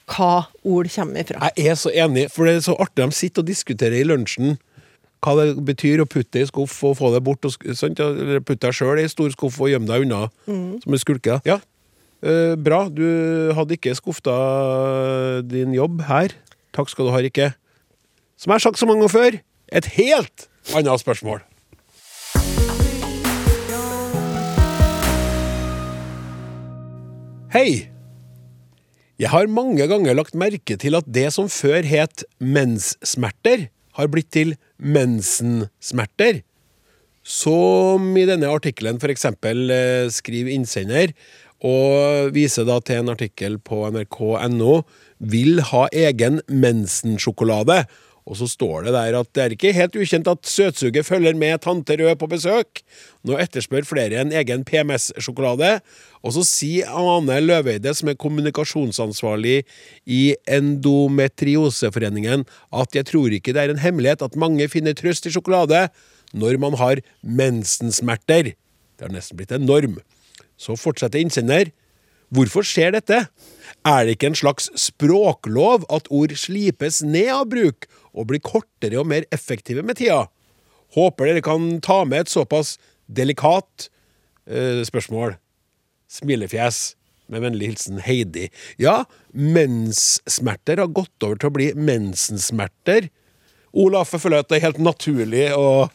hva ord kommer ifra. Jeg er så enig, for det er så artig. De sitter og diskuterer i lunsjen hva det betyr å putte det i skuff og få det bort. Og, sant? Eller putte deg sjøl i stor skuff og gjemme deg unna som en skulke. Ja, eh, bra. Du hadde ikke skufta din jobb her. Takk skal du ha, Rikke. Som jeg har sagt så mange ganger før, et helt annet spørsmål. Hei! Jeg har mange ganger lagt merke til at det som før het menssmerter, har blitt til mensensmerter. Som i denne artikkelen eksempel eh, skriver innsender, og viser da til en artikkel på nrk.no, vil ha egen mensensjokolade. Og så står det der at det er ikke helt ukjent at søtsuget følger med tante Rød på besøk. Nå etterspør flere en egen PMS-sjokolade. Og så sier Ane Løveide, som er kommunikasjonsansvarlig i Endometrioseforeningen, at jeg tror ikke det er en hemmelighet at mange finner trøst i sjokolade når man har mensensmerter. Det har nesten blitt en norm. Så fortsetter innsender. Hvorfor skjer dette? Er det ikke en slags språklov at ord slipes ned av bruk og blir kortere og mer effektive med tida? Håper dere kan ta med et såpass delikat eh, spørsmål. Smilefjes. Med vennlig hilsen Heidi. Ja, menssmerter har gått over til å bli mensensmerter. Olaf, jeg føler at det er helt naturlig å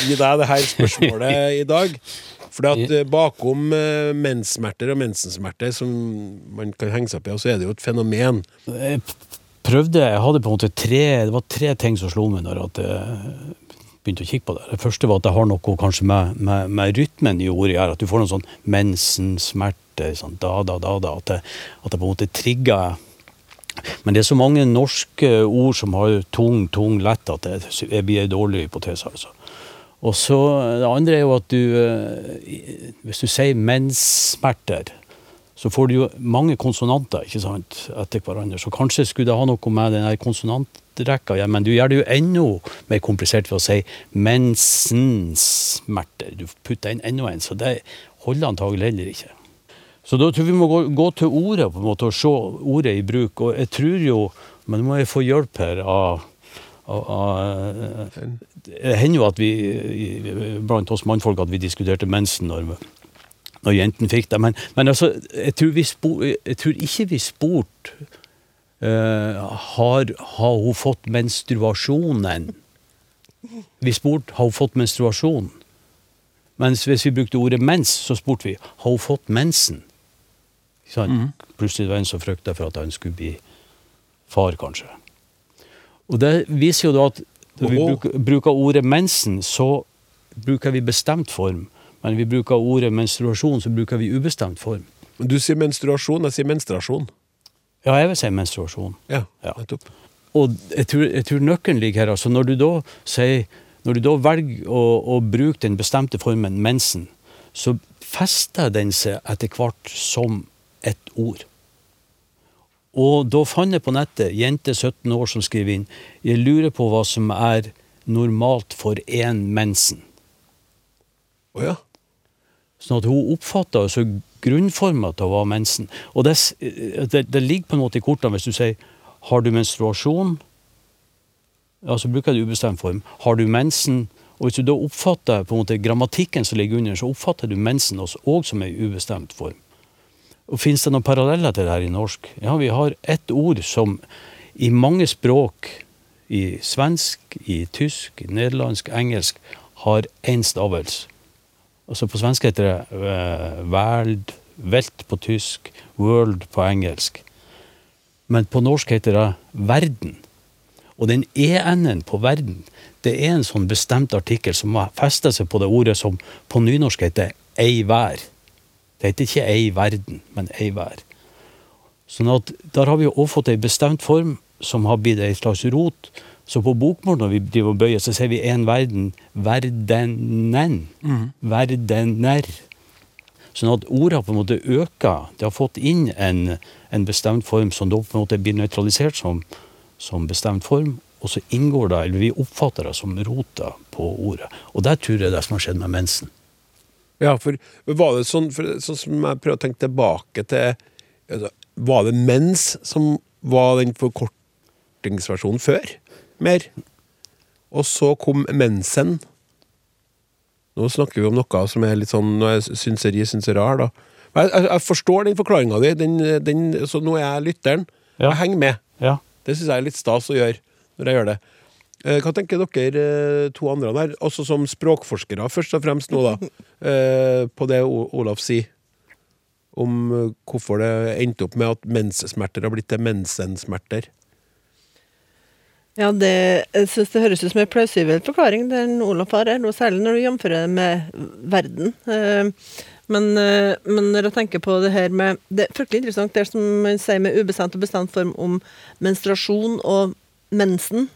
gi deg det her spørsmålet i dag. For at eh, bakom eh, menssmerter og mensensmerter som man kan henge seg opp i, så er det jo et fenomen. Jeg prøvde, jeg hadde på en måte tre Det var tre ting som slo meg når jeg begynte å kikke på det. Det første var at det har noe kanskje med, med, med rytmen i ordet å gjøre. At du får noen sånn mensensmerter, sånn da, da, da, da. At det, at det på en måte trigger Men det er så mange norske ord som har tung, tung, lett, at jeg blir en dårlig hypotese. altså. Og så Det andre er jo at du eh, Hvis du sier menssmerter, så får du jo mange konsonanter ikke sant, etter hverandre. Så kanskje skulle det ha noe med den her konsonantrekka ja, men du gjør det jo enda mer komplisert ved å si mensensmerter. Du putter inn enda en, så det holder antagelig heller ikke. Så da tror jeg vi må gå, gå til ordet på en måte og se ordet i bruk. Og jeg tror jo Men nå må jeg få hjelp her av, av, av Det hender jo at vi blant oss mannfolk at vi diskuterte mensen når, når jentene fikk det. Men, men altså, jeg tror, vi spor, jeg tror ikke vi spurte uh, har, har hun fått menstruasjonen? Vi spurte har hun fått menstruasjon. Mens hvis vi brukte ordet mens, så spurte vi har hun fått mensen. Sant? Plutselig var det en som frykta for at han skulle bli far, kanskje. Og det viser jo da at når vi bruker, bruker ordet mensen, så bruker vi bestemt form. Men vi bruker ordet menstruasjon, så bruker vi ubestemt form. Men Du sier menstruasjon, jeg sier menstruasjon. Ja, jeg vil si menstruasjon. Ja, Ja. nettopp. Og jeg tror, jeg tror nøkkelen ligger her. altså Når du da, sier, når du da velger å, å bruke den bestemte formen mensen, så fester den seg etter hvert som et ord. Og da fant jeg på nettet jente 17 år som skriver inn Jeg lurer på hva som er normalt for én mensen. Å ja. Sånn at hun oppfatta altså grunnforma til å være mensen. Og det, det, det ligger på en måte i kortene hvis du sier har du menstruasjon, ja, så bruker du ubestemt form. Har du mensen, og hvis du da oppfatter på en måte grammatikken som ligger under, så oppfatter du mensen også, også som ei ubestemt form. Og Fins det noen paralleller til det her i norsk? Ja, vi har ett ord som i mange språk, i svensk, i tysk, i nederlandsk, engelsk, har én stavelse. Altså På svensk heter det uh, world, velt på tysk, world på engelsk. Men på norsk heter det verden. Og den en-en på verden, det er en sånn bestemt artikkel som har festet seg på det ordet som på nynorsk heter ei vær. Det heter ikke ei verden, men ei vær. Sånn at der har vi også fått ei bestemt form som har blitt ei slags rot. Så på bokmål når vi driver og bøyer, så sier vi en verden verdenen. Verdener. Sånn at ordene på en måte øker. Det har fått inn en, en bestemt form som da på en måte blir nøytralisert som, som bestemt form. Og så inngår det, eller vi oppfatter det som rota på ordet. Og der tror jeg det er det som har skjedd med mensen. Ja, for var det sånn, for, sånn som jeg prøver å tenke tilbake til altså, Var det mens som var den forkortingsversjonen før? Mer. Og så kom mensen. Nå snakker vi om noe som er litt sånn nå er jeg synseri, synsera her, da. Jeg, jeg, jeg forstår den forklaringa di, den, den, så nå er jeg lytteren. Ja. Jeg henger med. Ja. Det syns jeg er litt stas å gjøre når jeg gjør det. Eh, Hva tenker dere eh, to andre der, også som språkforskere, først og fremst nå, da, eh, på det Olaf sier? Om hvorfor det endte opp med at menssmerter har blitt til mensensmerter. Ja, det, jeg synes det høres ut som en plausibel forklaring, den Olaf har her, særlig når du jamfører det med verden. Men, men når jeg tenker på det her med Det er fryktelig interessant det som man sier med ubestemt og bestemt form om menstruasjon og mensen.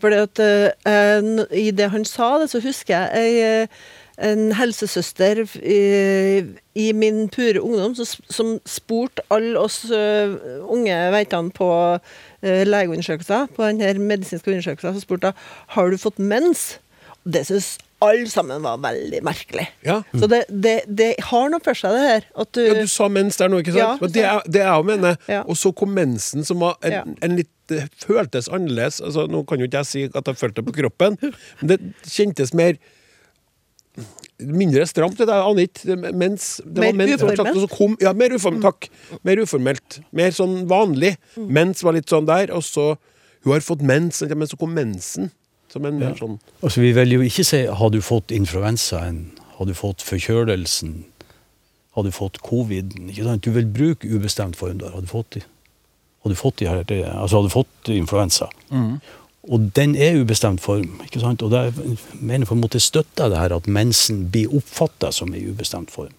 For at eh, i det han sa, det, så husker jeg ei, eh, en helsesøster i, i min pure ungdom som, som spurte alle oss uh, unge veitene på uh, legeundersøkelser, på denne medisinske undersøkelsen, så spurte hun har du fått mens. Det syns alle sammen var veldig merkelig. Ja. Så det, det, det har noe for seg, det her. At du, Ja, du sa mens der nå, ikke sant? Ja, Men det er det jeg mener. Ja. Og så kom mensen, som var en, Ja. en litt det føltes annerledes. Altså, nå kan jo ikke jeg si at jeg følte det på kroppen, men det kjentes mer Mindre stramt, det Anit. Det- Mens det Mer var mens, uformelt? kom, ja, mer uformelt. Takk. Mer uformelt. Mer sånn vanlig. Mens var litt sånn der, og så Hun har fått mens, men så kom mensen. Som en mer sånn Altså, vi vil jo ikke si har du fått influensaen, har du fått forkjølelsen, har du fått coviden. ikke sant? Du vil bruke ubestemt form der. Har du fått, de- har du fått, de her, det- altså, har du fått influensa? Og den er ubestemt form. ikke sant? Og da mener på en måte støtter det her at mensen blir oppfatta som en ubestemt form.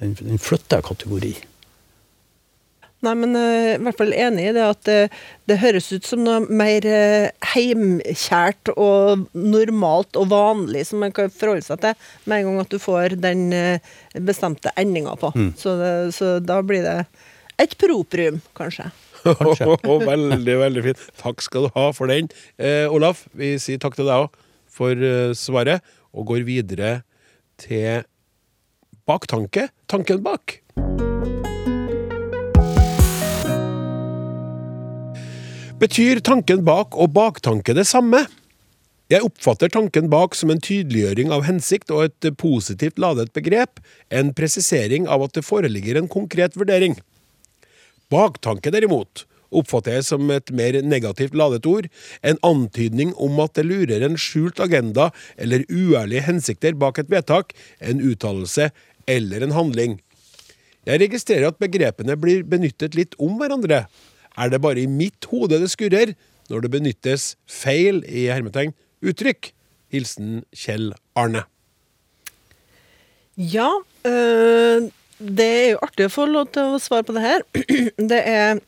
Den, den flytter kategori. Nei, men eh, i hvert fall enig i det at det, det høres ut som noe mer eh, heimkjært og normalt og vanlig som man kan forholde seg til med en gang at du får den eh, bestemte endinga på. Så, det, så da blir det et proprium, kanskje. Kanskje. veldig, veldig fint. Takk skal du ha for den. Eh, Olaf, vi sier takk til deg òg for eh, svaret, og går videre til baktanke. Tanken bak. Betyr tanken bak og baktanke det samme? Jeg oppfatter tanken bak som en tydeliggjøring av hensikt og et positivt ladet begrep, en presisering av at det foreligger en konkret vurdering. Baktanke, derimot, oppfatter jeg som et mer negativt ladet ord, en antydning om at det lurer en skjult agenda eller uærlige hensikter bak et vedtak, en uttalelse eller en handling. Jeg registrerer at begrepene blir benyttet litt om hverandre. Er det bare i mitt hode det skurrer når det benyttes feil i hermetegn uttrykk? Hilsen Kjell Arne. Ja, øh, det er jo artig å få lov til å svare på det her. Det er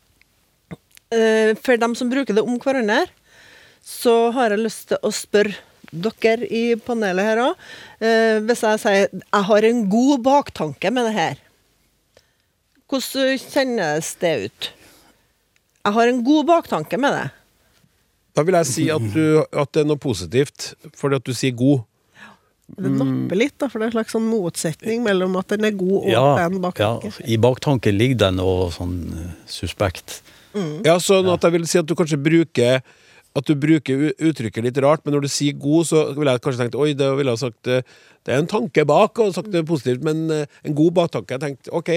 øh, For dem som bruker det om hverandre, så har jeg lyst til å spørre dere i panelet her òg. hvis jeg sier jeg har en god baktanke med det her, hvordan kjennes det ut? Jeg har en god baktanke med det. Da vil jeg si at, du, at det er noe positivt, fordi at du sier god. Det napper litt, da, for det er en slags sånn motsetning mellom at den er god og Ja, baktanke. ja. I baktanken ligger det noe sånn suspekt. suspekt. Ja, sånn at jeg vil si at du kanskje bruker at du bruker uttrykket litt rart, men når du sier god, så ville jeg kanskje tenkt oi, det ville jeg sagt eh, Det er en tanke bak, og sagt det positivt, men eh, en god baktanke. Jeg tenkte ok,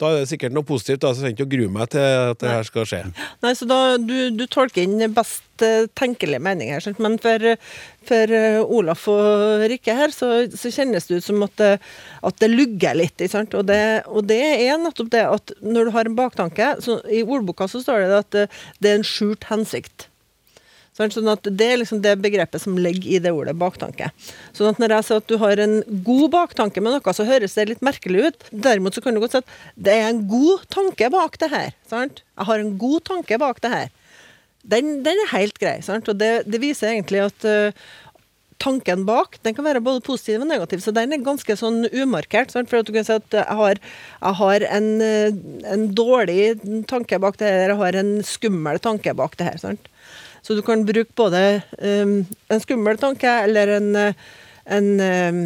da er det sikkert noe positivt, da, så jeg trenger ikke å grue meg til at det her skal skje. Nei, så da, du, du tolker inn best tenkelig tenkelige mening her, men for, for eh, Olaf og Rikke her, så, så kjennes det ut som at det, at det lugger litt. Og, det, og det er nettopp det at når du har en baktanke så I ordboka så står det at det er en skjult hensikt. Sånn at Det er liksom det begrepet som ligger i det ordet baktanke. Sånn at Når jeg sier at du har en god baktanke med noe, så høres det litt merkelig ut. Derimot så kan du godt si at det er en god tanke bak det her. Sant? Jeg har en god tanke bak det her. Den, den er helt grei. Sant? Og det, det viser egentlig at uh, tanken bak den kan være både positiv og negativ, så den er ganske sånn umarkert. Sant? For at du kan si at jeg har, jeg har en, øh, en dårlig tanke bak det her, jeg har en skummel tanke bak det her. Sant? Så du kan bruke både um, en skummel tanke eller en, øh, en um,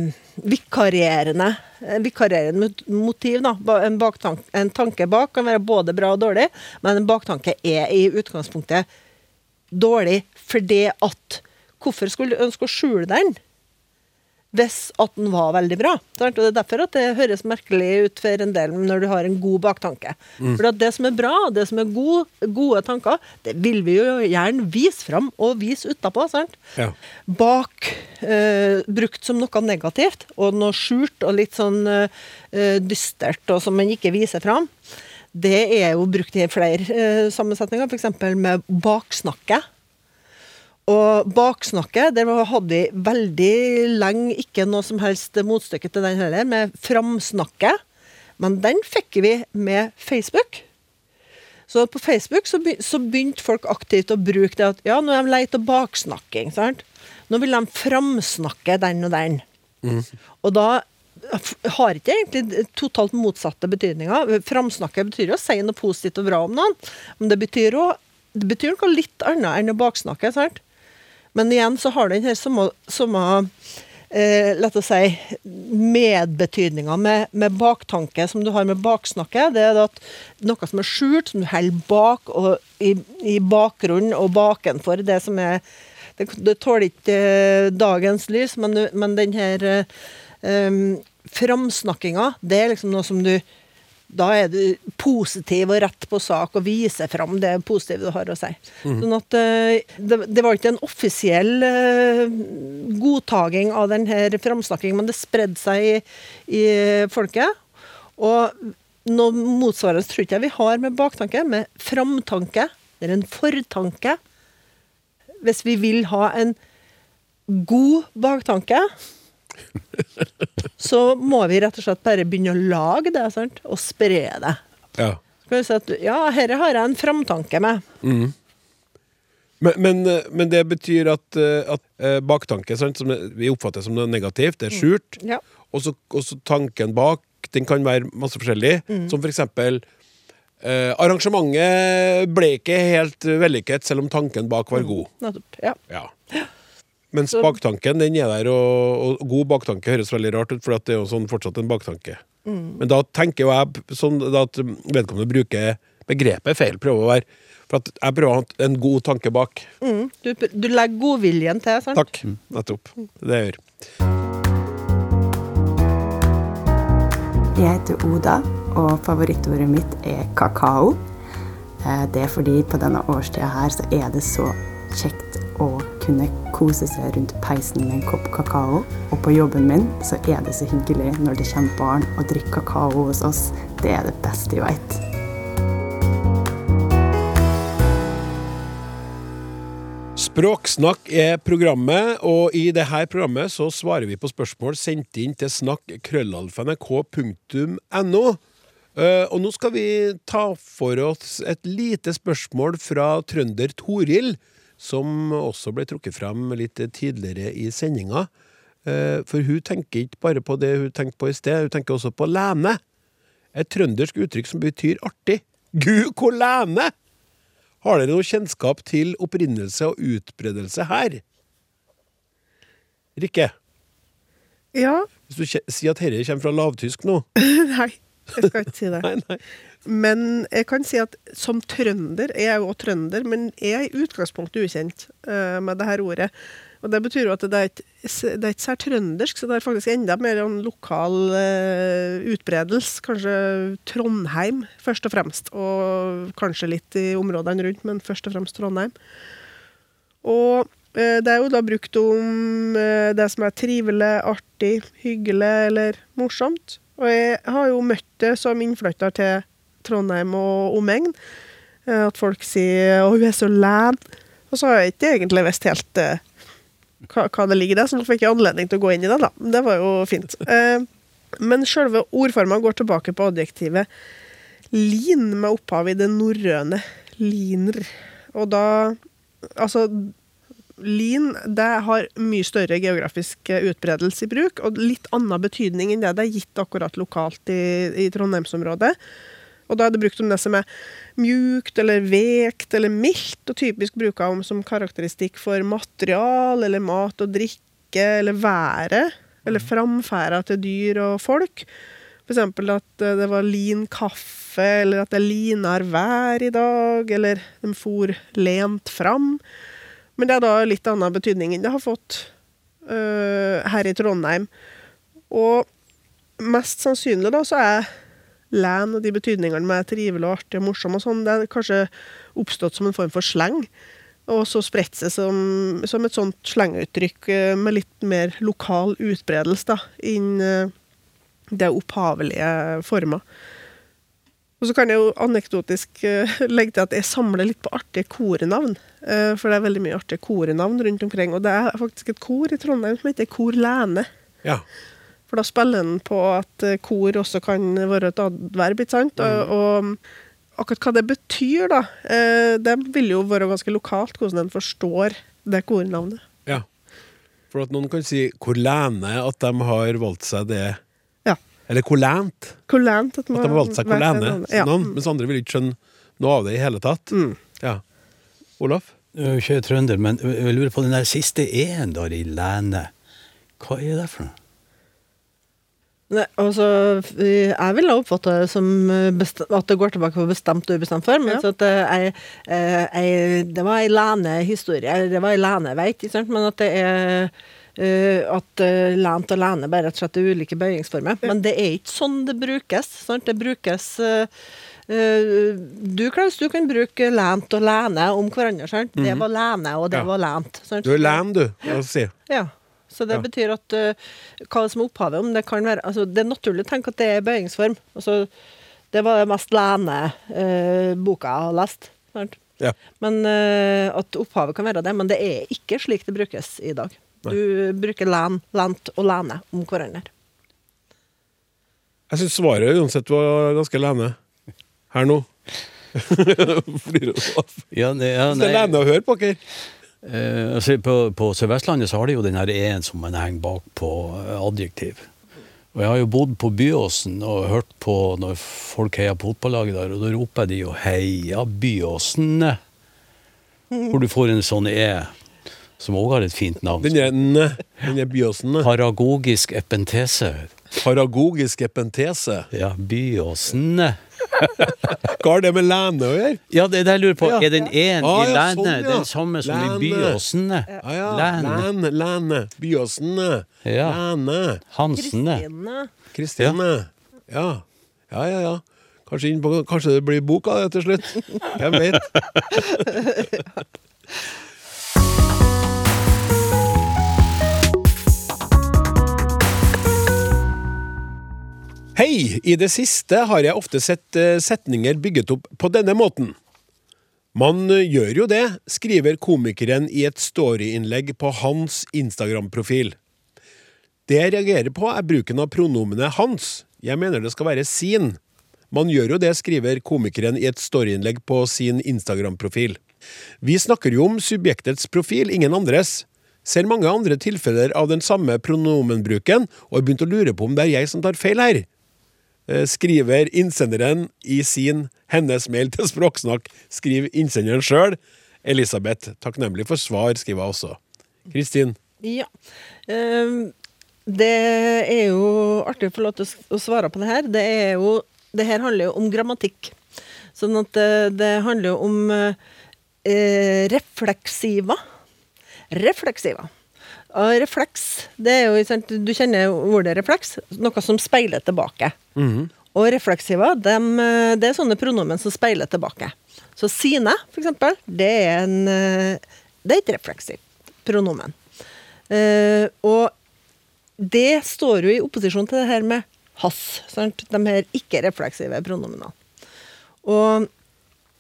vikarierende, en vikarierende motiv. Da. En, baktank, en tanke bak kan være både bra og dårlig, men en baktanke er i utgangspunktet dårlig fordi at Hvorfor skulle du ønske å skjule den? Hvis at den var veldig bra. Sant? Og Det er derfor at det høres merkelig ut for en del når du har en god baktanke. For at det som er bra, det som er gode, gode tanker, det vil vi jo gjerne vise fram og vise utapå. Ja. Bak eh, brukt som noe negativt, og noe skjult og litt sånn eh, dystert, og som man ikke viser fram. Det er jo brukt i flere eh, sammensetninger, f.eks. med baksnakke. Og baksnakket, der hadde vi veldig lenge ikke noe som helst motstykke til den heller, med framsnakket. Men den fikk vi med Facebook. Så på Facebook så, be så begynte folk aktivt å bruke det at ja, nå er de lei av baksnakking. sant? Nå vil de framsnakke den og den. Og da har ikke egentlig totalt motsatte betydninger. Framsnakke betyr jo å si noe positivt og bra om noen, men det betyr, også, det betyr noe litt annet enn å baksnakke. sant? Men igjen så har den her samme, samme eh, lett å si, medbetydninga med, med baktanke som du har med baksnakke. Det er at noe som er skjult, som du holder bak og i, i bakgrunnen og bakenfor det som er Det, det tåler ikke eh, dagens lys, men, men den her eh, um, framsnakkinga, det er liksom noe som du da er du positiv og rett på sak og viser fram det positive du har å si. Sånn at eh, det, det var ikke en offisiell uh, godtaking av denne framsnakkingen, men det spredde seg i, i folket. Og noe motsvarende tror ikke jeg vi har med baktanke, med framtanke. Det er en fortanke. hvis vi vil ha en god baktanke, så må vi rett og slett bare begynne å lage det, sant? og spre det. Ja. Skal vi si at ja, her har jeg en framtanke med. Men, men, eh, men det betyr at, eh, at eh, baktanke, sant, som vi oppfatter som noe negativt, det er skjult. Ja. Og så så tanken bak, den kan være masse forskjellig. Som for eksempel eh, Arrangementet ble ikke helt vellykket, selv om tanken bak var god. Nettopp. Ja. Ja. Mens Så- baktanken den er der, og, og god baktanke høres veldig rart ut, for det er jo sånn fortsatt en baktanke. Men da tenker jo jeg sånn at vedkommende bruker begrepet feil. Prøver å være For at jeg prøver å ha en god tanke bak. Mm. Du, du legger godviljen til, sant? Takk. Nettopp. Det er det jeg gjør. Jeg heter Oda, og favorittordet mitt er kakao. Eh, Det er fordi på denne årstida her så er det så kjekt å kunne kose seg rundt peisen med en kopp kakao. Og på jobben min så er det så hyggelig når det kommer barn og drikker kakao hos oss. Det er det beste jeg veit. Språksnakk er programmet, og i dette programmet så svarer vi på spørsmål sendt inn til snakk.krøllalfa.nrk.no. Eh, og nå skal vi ta for oss et lite spørsmål fra trønder Toril, som også ble trukket fram litt tidligere i sendinga. Eh, for hun tenker ikke bare på det hun tenkte på i sted, hun tenker også på lene. Et trøndersk uttrykk som betyr artig. Gud, hvor lene! Har dere noe kjennskap til opprinnelse og utbredelse her? Rikke, Ja. hvis du sier at dette kommer fra lavtysk nå Nei, jeg skal ikke si det. Nei, nei. Men jeg kan si at som trønder, jeg er jo også trønder, men jeg er i utgangspunktet ukjent uh, med det her ordet. Og det betyr jo at det er ikke det er ikke sær trøndersk, så det er faktisk enda mer en lokal uh, utbredelse. Kanskje Trondheim først og fremst, og kanskje litt i områdene rundt, men først og fremst Trondheim. Og eh, det er jo da brukt om det som er trivelig, artig, hyggelig eller morsomt. Og jeg har jo møtt det som innflytter til Trondheim og omegn. eh, At folk sier 'Å, hun er så læn'. Og så har jeg ikke egentlig visst helt uh, hva, det ligger i det, så nå fikk jeg anledning til å gå inn i det, da. Det var jo fint. Uh, Men selve ordforma går tilbake på adjektivet lin, med opphav i det norrøne liner. Og da Altså, lin det har mye større geografisk eh, utbredelse i bruk, og litt annen betydning enn det det er gitt akkurat lokalt i, i Trondheimsområdet. Og da er det brukt om det som er mjukt eller vekt eller mildt, og typisk bruka om som karakteristikk for material eller mat og drikke eller været, eller framferda til dyr og folk. Eksempel at eh, det var lin kaffe, eller at det linar vær i dag, eller de for lent fram. Men det er da litt annen betydning enn det har fått uh, her i Trondheim. Og mest sannsynlig da så er len og de betydningene med trivelig og artig og morsom og sånn, det er kanskje oppstått som en form for sleng. Og så spredt seg som, som et sånt slenguttrykk øh, med litt mer lokal utbredelse da, innen øh, det opphavelige former. Og så kan jeg jo anekdotisk eh, legge til at jeg samler litt på artige korenavn. eh, for det er veldig mye artige korenavn rundt omkring. Og det er faktisk et kor i Trondheim som heter Kor Lene. Ja. For da spiller den på at eh, kor også kan være et adverb, ikke sant? Og, og akkurat hva det betyr, da, det vil jo være ganske lokalt, hvordan en forstår det kornavnet. ja. For at noen kan si hvor lene at de har valgt seg det. Eller hvor lent Hvor lent at, at de har valgt seg hvor. Ja. Mens andre vil ikke skjønne noe av det i hele tatt. Mm. Ja. Olaf? Jeg er ikke trønder, men jeg lurer på den der siste e-en der i lene. Hva er det for noe? Nei, altså, jeg ville oppfatte det som eh, at det går tilbake på bestemt og ubestemt form. Ja. at eh, jeg, eh, jeg, det var ei lene historie, eller det var ei lene veit, ikke sant? men at det er at uh, lent og lene bare rett og slett er ulike bøyingsformer. Men det er ikke sånn det brukes. Sant? Det brukes eh, eh, du, Klaus, du kan bruke lent og lene om hverandre. Sant? Det var lene, og det Ja. var lent. Sant? Du er len, du. å si. Ja. Så det Ja. betyr at eh, hva som er opphavet, om det kan være altså, Det er naturlig å tenke at det er bøyingsform. Altså, det var det mest lene eh, boka jeg har lest. Sant? Ja. Men eh, At opphavet kan være det, men det er ikke slik det brukes i dag. Du bruker len, lent og lene om hverandre. Jeg syns svaret uansett var ganske lene. Her nå. Flirer du av? Ja, det, ja, Det er lene å høre på dere. Eh, altså på, på Sør-Vestlandet så har de jo den her e-en som man henger bak på eh, adjektiv. Og jeg har jo bodd på Byåsen og hørt på når folk heier på fotballaget der, og da roper de jo 'Heia Byåsen', hvor du får en sånn e, som òg har et fint navn. Den er n, den er Byåsen. Paragogisk epentese. Paragogisk epentese. Ja, Byåsen. Hva har det med lene å gjøre? Ja, det er det jeg lurer på. Ja. Er den én Ah, i ja, Læne sånn, ja. den samme som Læne. i Byåsen? Ah, ja. Læne. Lene, Lene. Byåsen. Ja. Lene. Hansene. Kristine. Kristine. Ja. Ja, ja, ja. Kanskje, på, kanskje det blir bok av det til slutt. Hvem vet? Hei! I det siste har jeg ofte sett eh, setninger bygget opp på denne måten. Man eh, gjør jo det, skriver komikeren i et storyinnlegg på hans Instagram-profil. Det jeg reagerer på, er bruken av pronomenet hans. Jeg mener det skal være sin. Man gjør jo det, skriver komikeren i et storyinnlegg på sin Instagram-profil. Vi snakker jo om subjektets profil, ingen andres. Ser mange andre tilfeller av den samme pronomenbruken, og har begynt å lure på om det er jeg som tar feil her. Eh, Skriver innsenderen i sin hennes mail til Språksnakk, skriver innsenderen sjøl. Elisabeth, takknemlig for svar, skriver jeg også. Kristin? Ja. Ehm, det er jo artig å få lov til å svare på det her. Det jo Det her handler jo om grammatikk. Sånn at det, det handler jo om eh, eh, refleksiva. Refleksiva. Refleks, det er jo, sant, du kjenner ordet refleks, noe som speiler tilbake. Og refleksiva, dem, eh, det er sånne pronomen som speiler tilbake. Så sine, for eksempel, det er, en, eh, det er et refleksivt pronomen. Uh, og det står jo i opposisjon til det her med has, sant? de her ikke-refleksive pronomenene. Og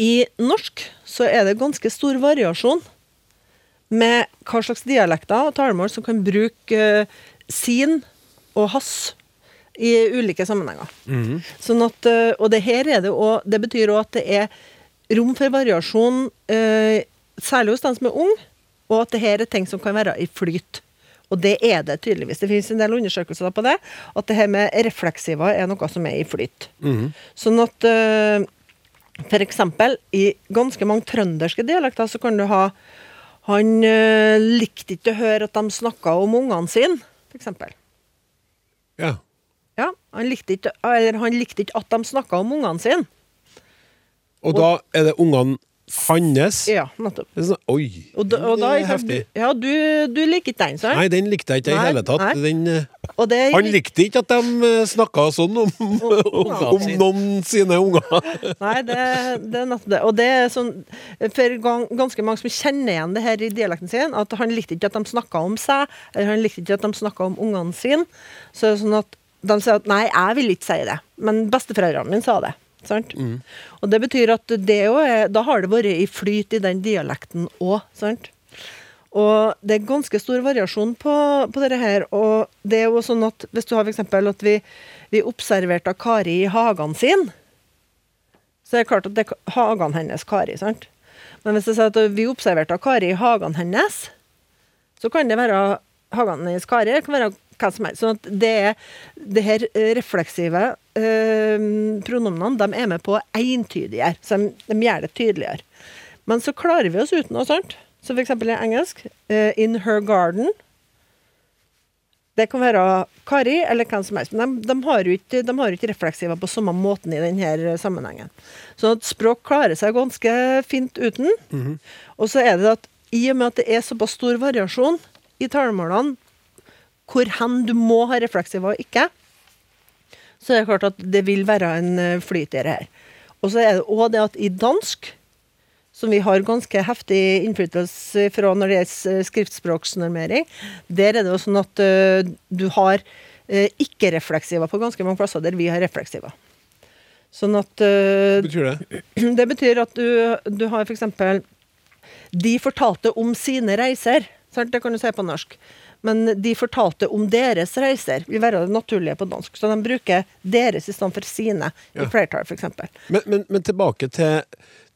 i norsk så er det ganske stor variasjon med hva slags dialekter og talemål som kan bruke uh, sin og hans i ulike sammenhenger. Sånn at, uh, og det her er det òg det betyr òg at det er rom for variasjon, uh, særlig hos den som er ung, og at det her er ting som kan være i flyt. Og det er det tydeligvis. Det finnes en del undersøkelser på det. At det her med refleksiver er noe som er i flyt. Sånn at uh, for eksempel i ganske mange trønderske dialekter så kan du ha Han eh, likte ikke å høre at de snakka om ungene sine, eksempel. Ja. Ja, han likte ikke, eller han likte ikke at de snakka om ungene sine. Og da er det ungene hans? Ja, nettopp. Sånn, oi, Og da, og da, det er heftig. Ja, du, du liker ikke den, sant? Nei, den likte jeg ikke i hele tatt. Den, eh, det, han likte ikke at de snakka sånn om, om, om noen sine unger. Nei, det, det er nettopp det. Og det er sånn for ganske mange som kjenner igjen det her i dialekten sin, at han likte ikke at de snakka om seg, eller han likte ikke at de snakka om ungene sine. Så det er sånn at de sier at nei, jeg vil ikke si det, men besteforeldrene mine sa det. Sant? Og det betyr at det jo er, da har det vært i flyt i den dialekten òg, sant? Og det er ganske stor variasjon på, på dette her. Og det er jo sånn at hvis du har f.eks. at vi, vi observerte Kari i hagen sin, så er det klart at det er hagen hennes Kari, sant? Men hvis jeg sier at vi observerte Kari i hagen hennes, så kan det være hagen hennes Kari, det kan være hva som helst. Sånn at det det her eh, refleksive eh, pronomenene, de er med på å entydiggjøre, så de, de gjør det tydeligere. Men så klarer vi oss uten noe sånt. Så eksempel i engelsk, eh, in her garden, det kan være Kari eller hvem som helst, men de, de har jo ikke, ikke refleksiver på samme måten i denne sammenhengen. Så at språk klarer seg ganske fint uten. Og så er det at i og med at det er såpass stor variasjon i talemålene, hvor hen du må ha refleksiver og ikke, så er det klart at det vil være en eh, flyt i det her. Og så er det òg det at i dansk, som vi har ganske heftig innflytelse fra når det gjelder eh, skriftspråksnormering, der er det jo sånn at eh, du har eh, ikke-refleksiva på ganske mange plasser der vi har refleksiva. Sånn at Hva betyr det? Det betyr at du, du har for eksempel De fortalte om sine reiser. Sant? Det kan du si på norsk. Men de fortalte om deres reiser. Vil være det naturlige på dansk. Så de bruker deres i stedet for sine Ja. i flertall, f.eks. Men, men, men tilbake til,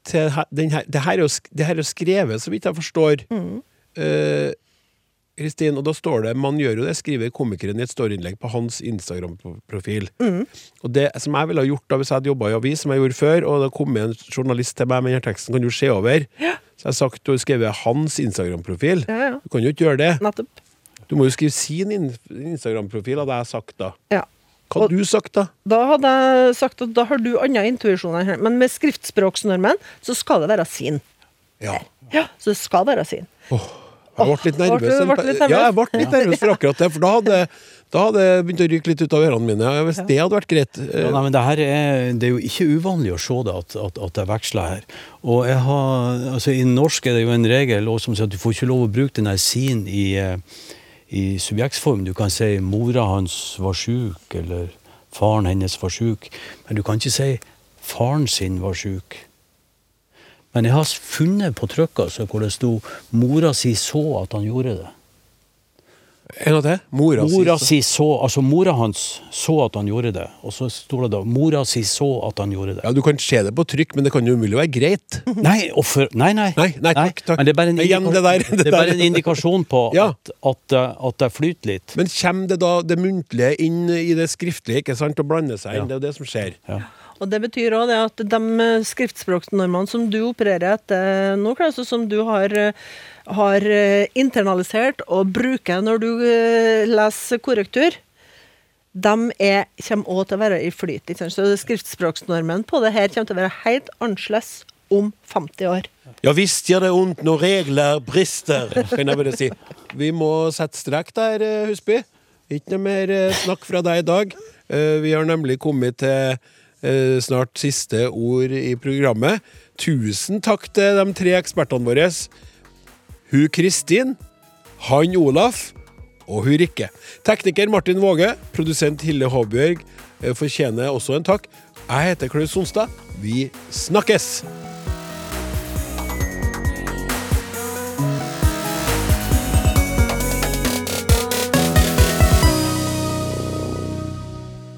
til den her, det, her er det her er skrevet, så vidt jeg forstår. Eh, Kristin, og da står det Man gjør jo det, skriver komikeren i et storyinnlegg på hans Instagram-profil. Og det som jeg ville ha gjort da hvis jeg hadde jobba i avis, som jeg gjorde før, og det kom en journalist til meg med denne teksten, kan du se over? Så jeg har sagt og skrevet hans Instagram-profil. Ja, ja. Du kan jo ikke gjøre det. Nettopp. Du må jo skrive sin in- Instagram-profil, hadde jeg sagt da. Ja. Hva hadde du sagt da? Da hadde jeg sagt at da har du andre intuisjoner her. Men med skriftspråksnormen så skal det være sin. Ja. Ja, så det skal være sin. Jeg ble litt nervøs. ble ble litt nervøs? Ja, jeg ble litt nervøs for akkurat det. For da hadde, da hadde det begynt å ryke litt ut av ørene mine. Hvis det hadde vært greit. eh, Ja, nei, men det, her er, det er jo ikke uvanlig å se det, at, at, at det veksler her. Og jeg har, altså I norsk er det jo en regel som sier at du får ikke lov å bruke den der sin i, eh, i subjektsform. Du kan si 'mora hans var sjuk', eller 'faren hennes var sjuk'. Men du kan ikke si 'faren sin var sjuk'. Men jeg har funnet på trykk altså, hvor det sto 'mora si så at han gjorde det'. En gang til. Mora, Mora si. så. så, altså mora hans så at han gjorde det, og så står det da 'mora si så at han gjorde det'. Ja, Du kan se det på trykk, men det kan jo umulig være greit. Nei, for, nei, nei. Nei, nei, takk, takk. Men det er bare en, Igjen det der, det det er bare en indikasjon på Ja. at, at, det- at det flyter litt. Men kommer det da det muntlige inn i det skriftlige, ikke sant, og blander seg inn? Det er jo det som skjer. Ja. Og det betyr òg at de eh, skriftspråksnormene som du opererer etter nå, Klaus, som du har, eh, har eh, internalisert og bruker når du leser korrektur, de er, kommer òg til å være i flyt. Så skriftspråksnormen på det her kommer til å være helt annerledes om 50 år. Ja visst gjør det ondt når regler brister, kan jeg bare si. Vi må sette strek der, Husby. Ikke noe mer snakk fra deg i dag. Vi har nemlig kommet til snart siste ord i programmet. Tusen takk til de tre ekspertene våre. Hun Kristin, han Olaf og hun Rikke. Tekniker Martin Våge, produsent Hille Håbjørg eh, fortjener også en takk. Jeg heter Klaus Sonstad. Vi snakkes!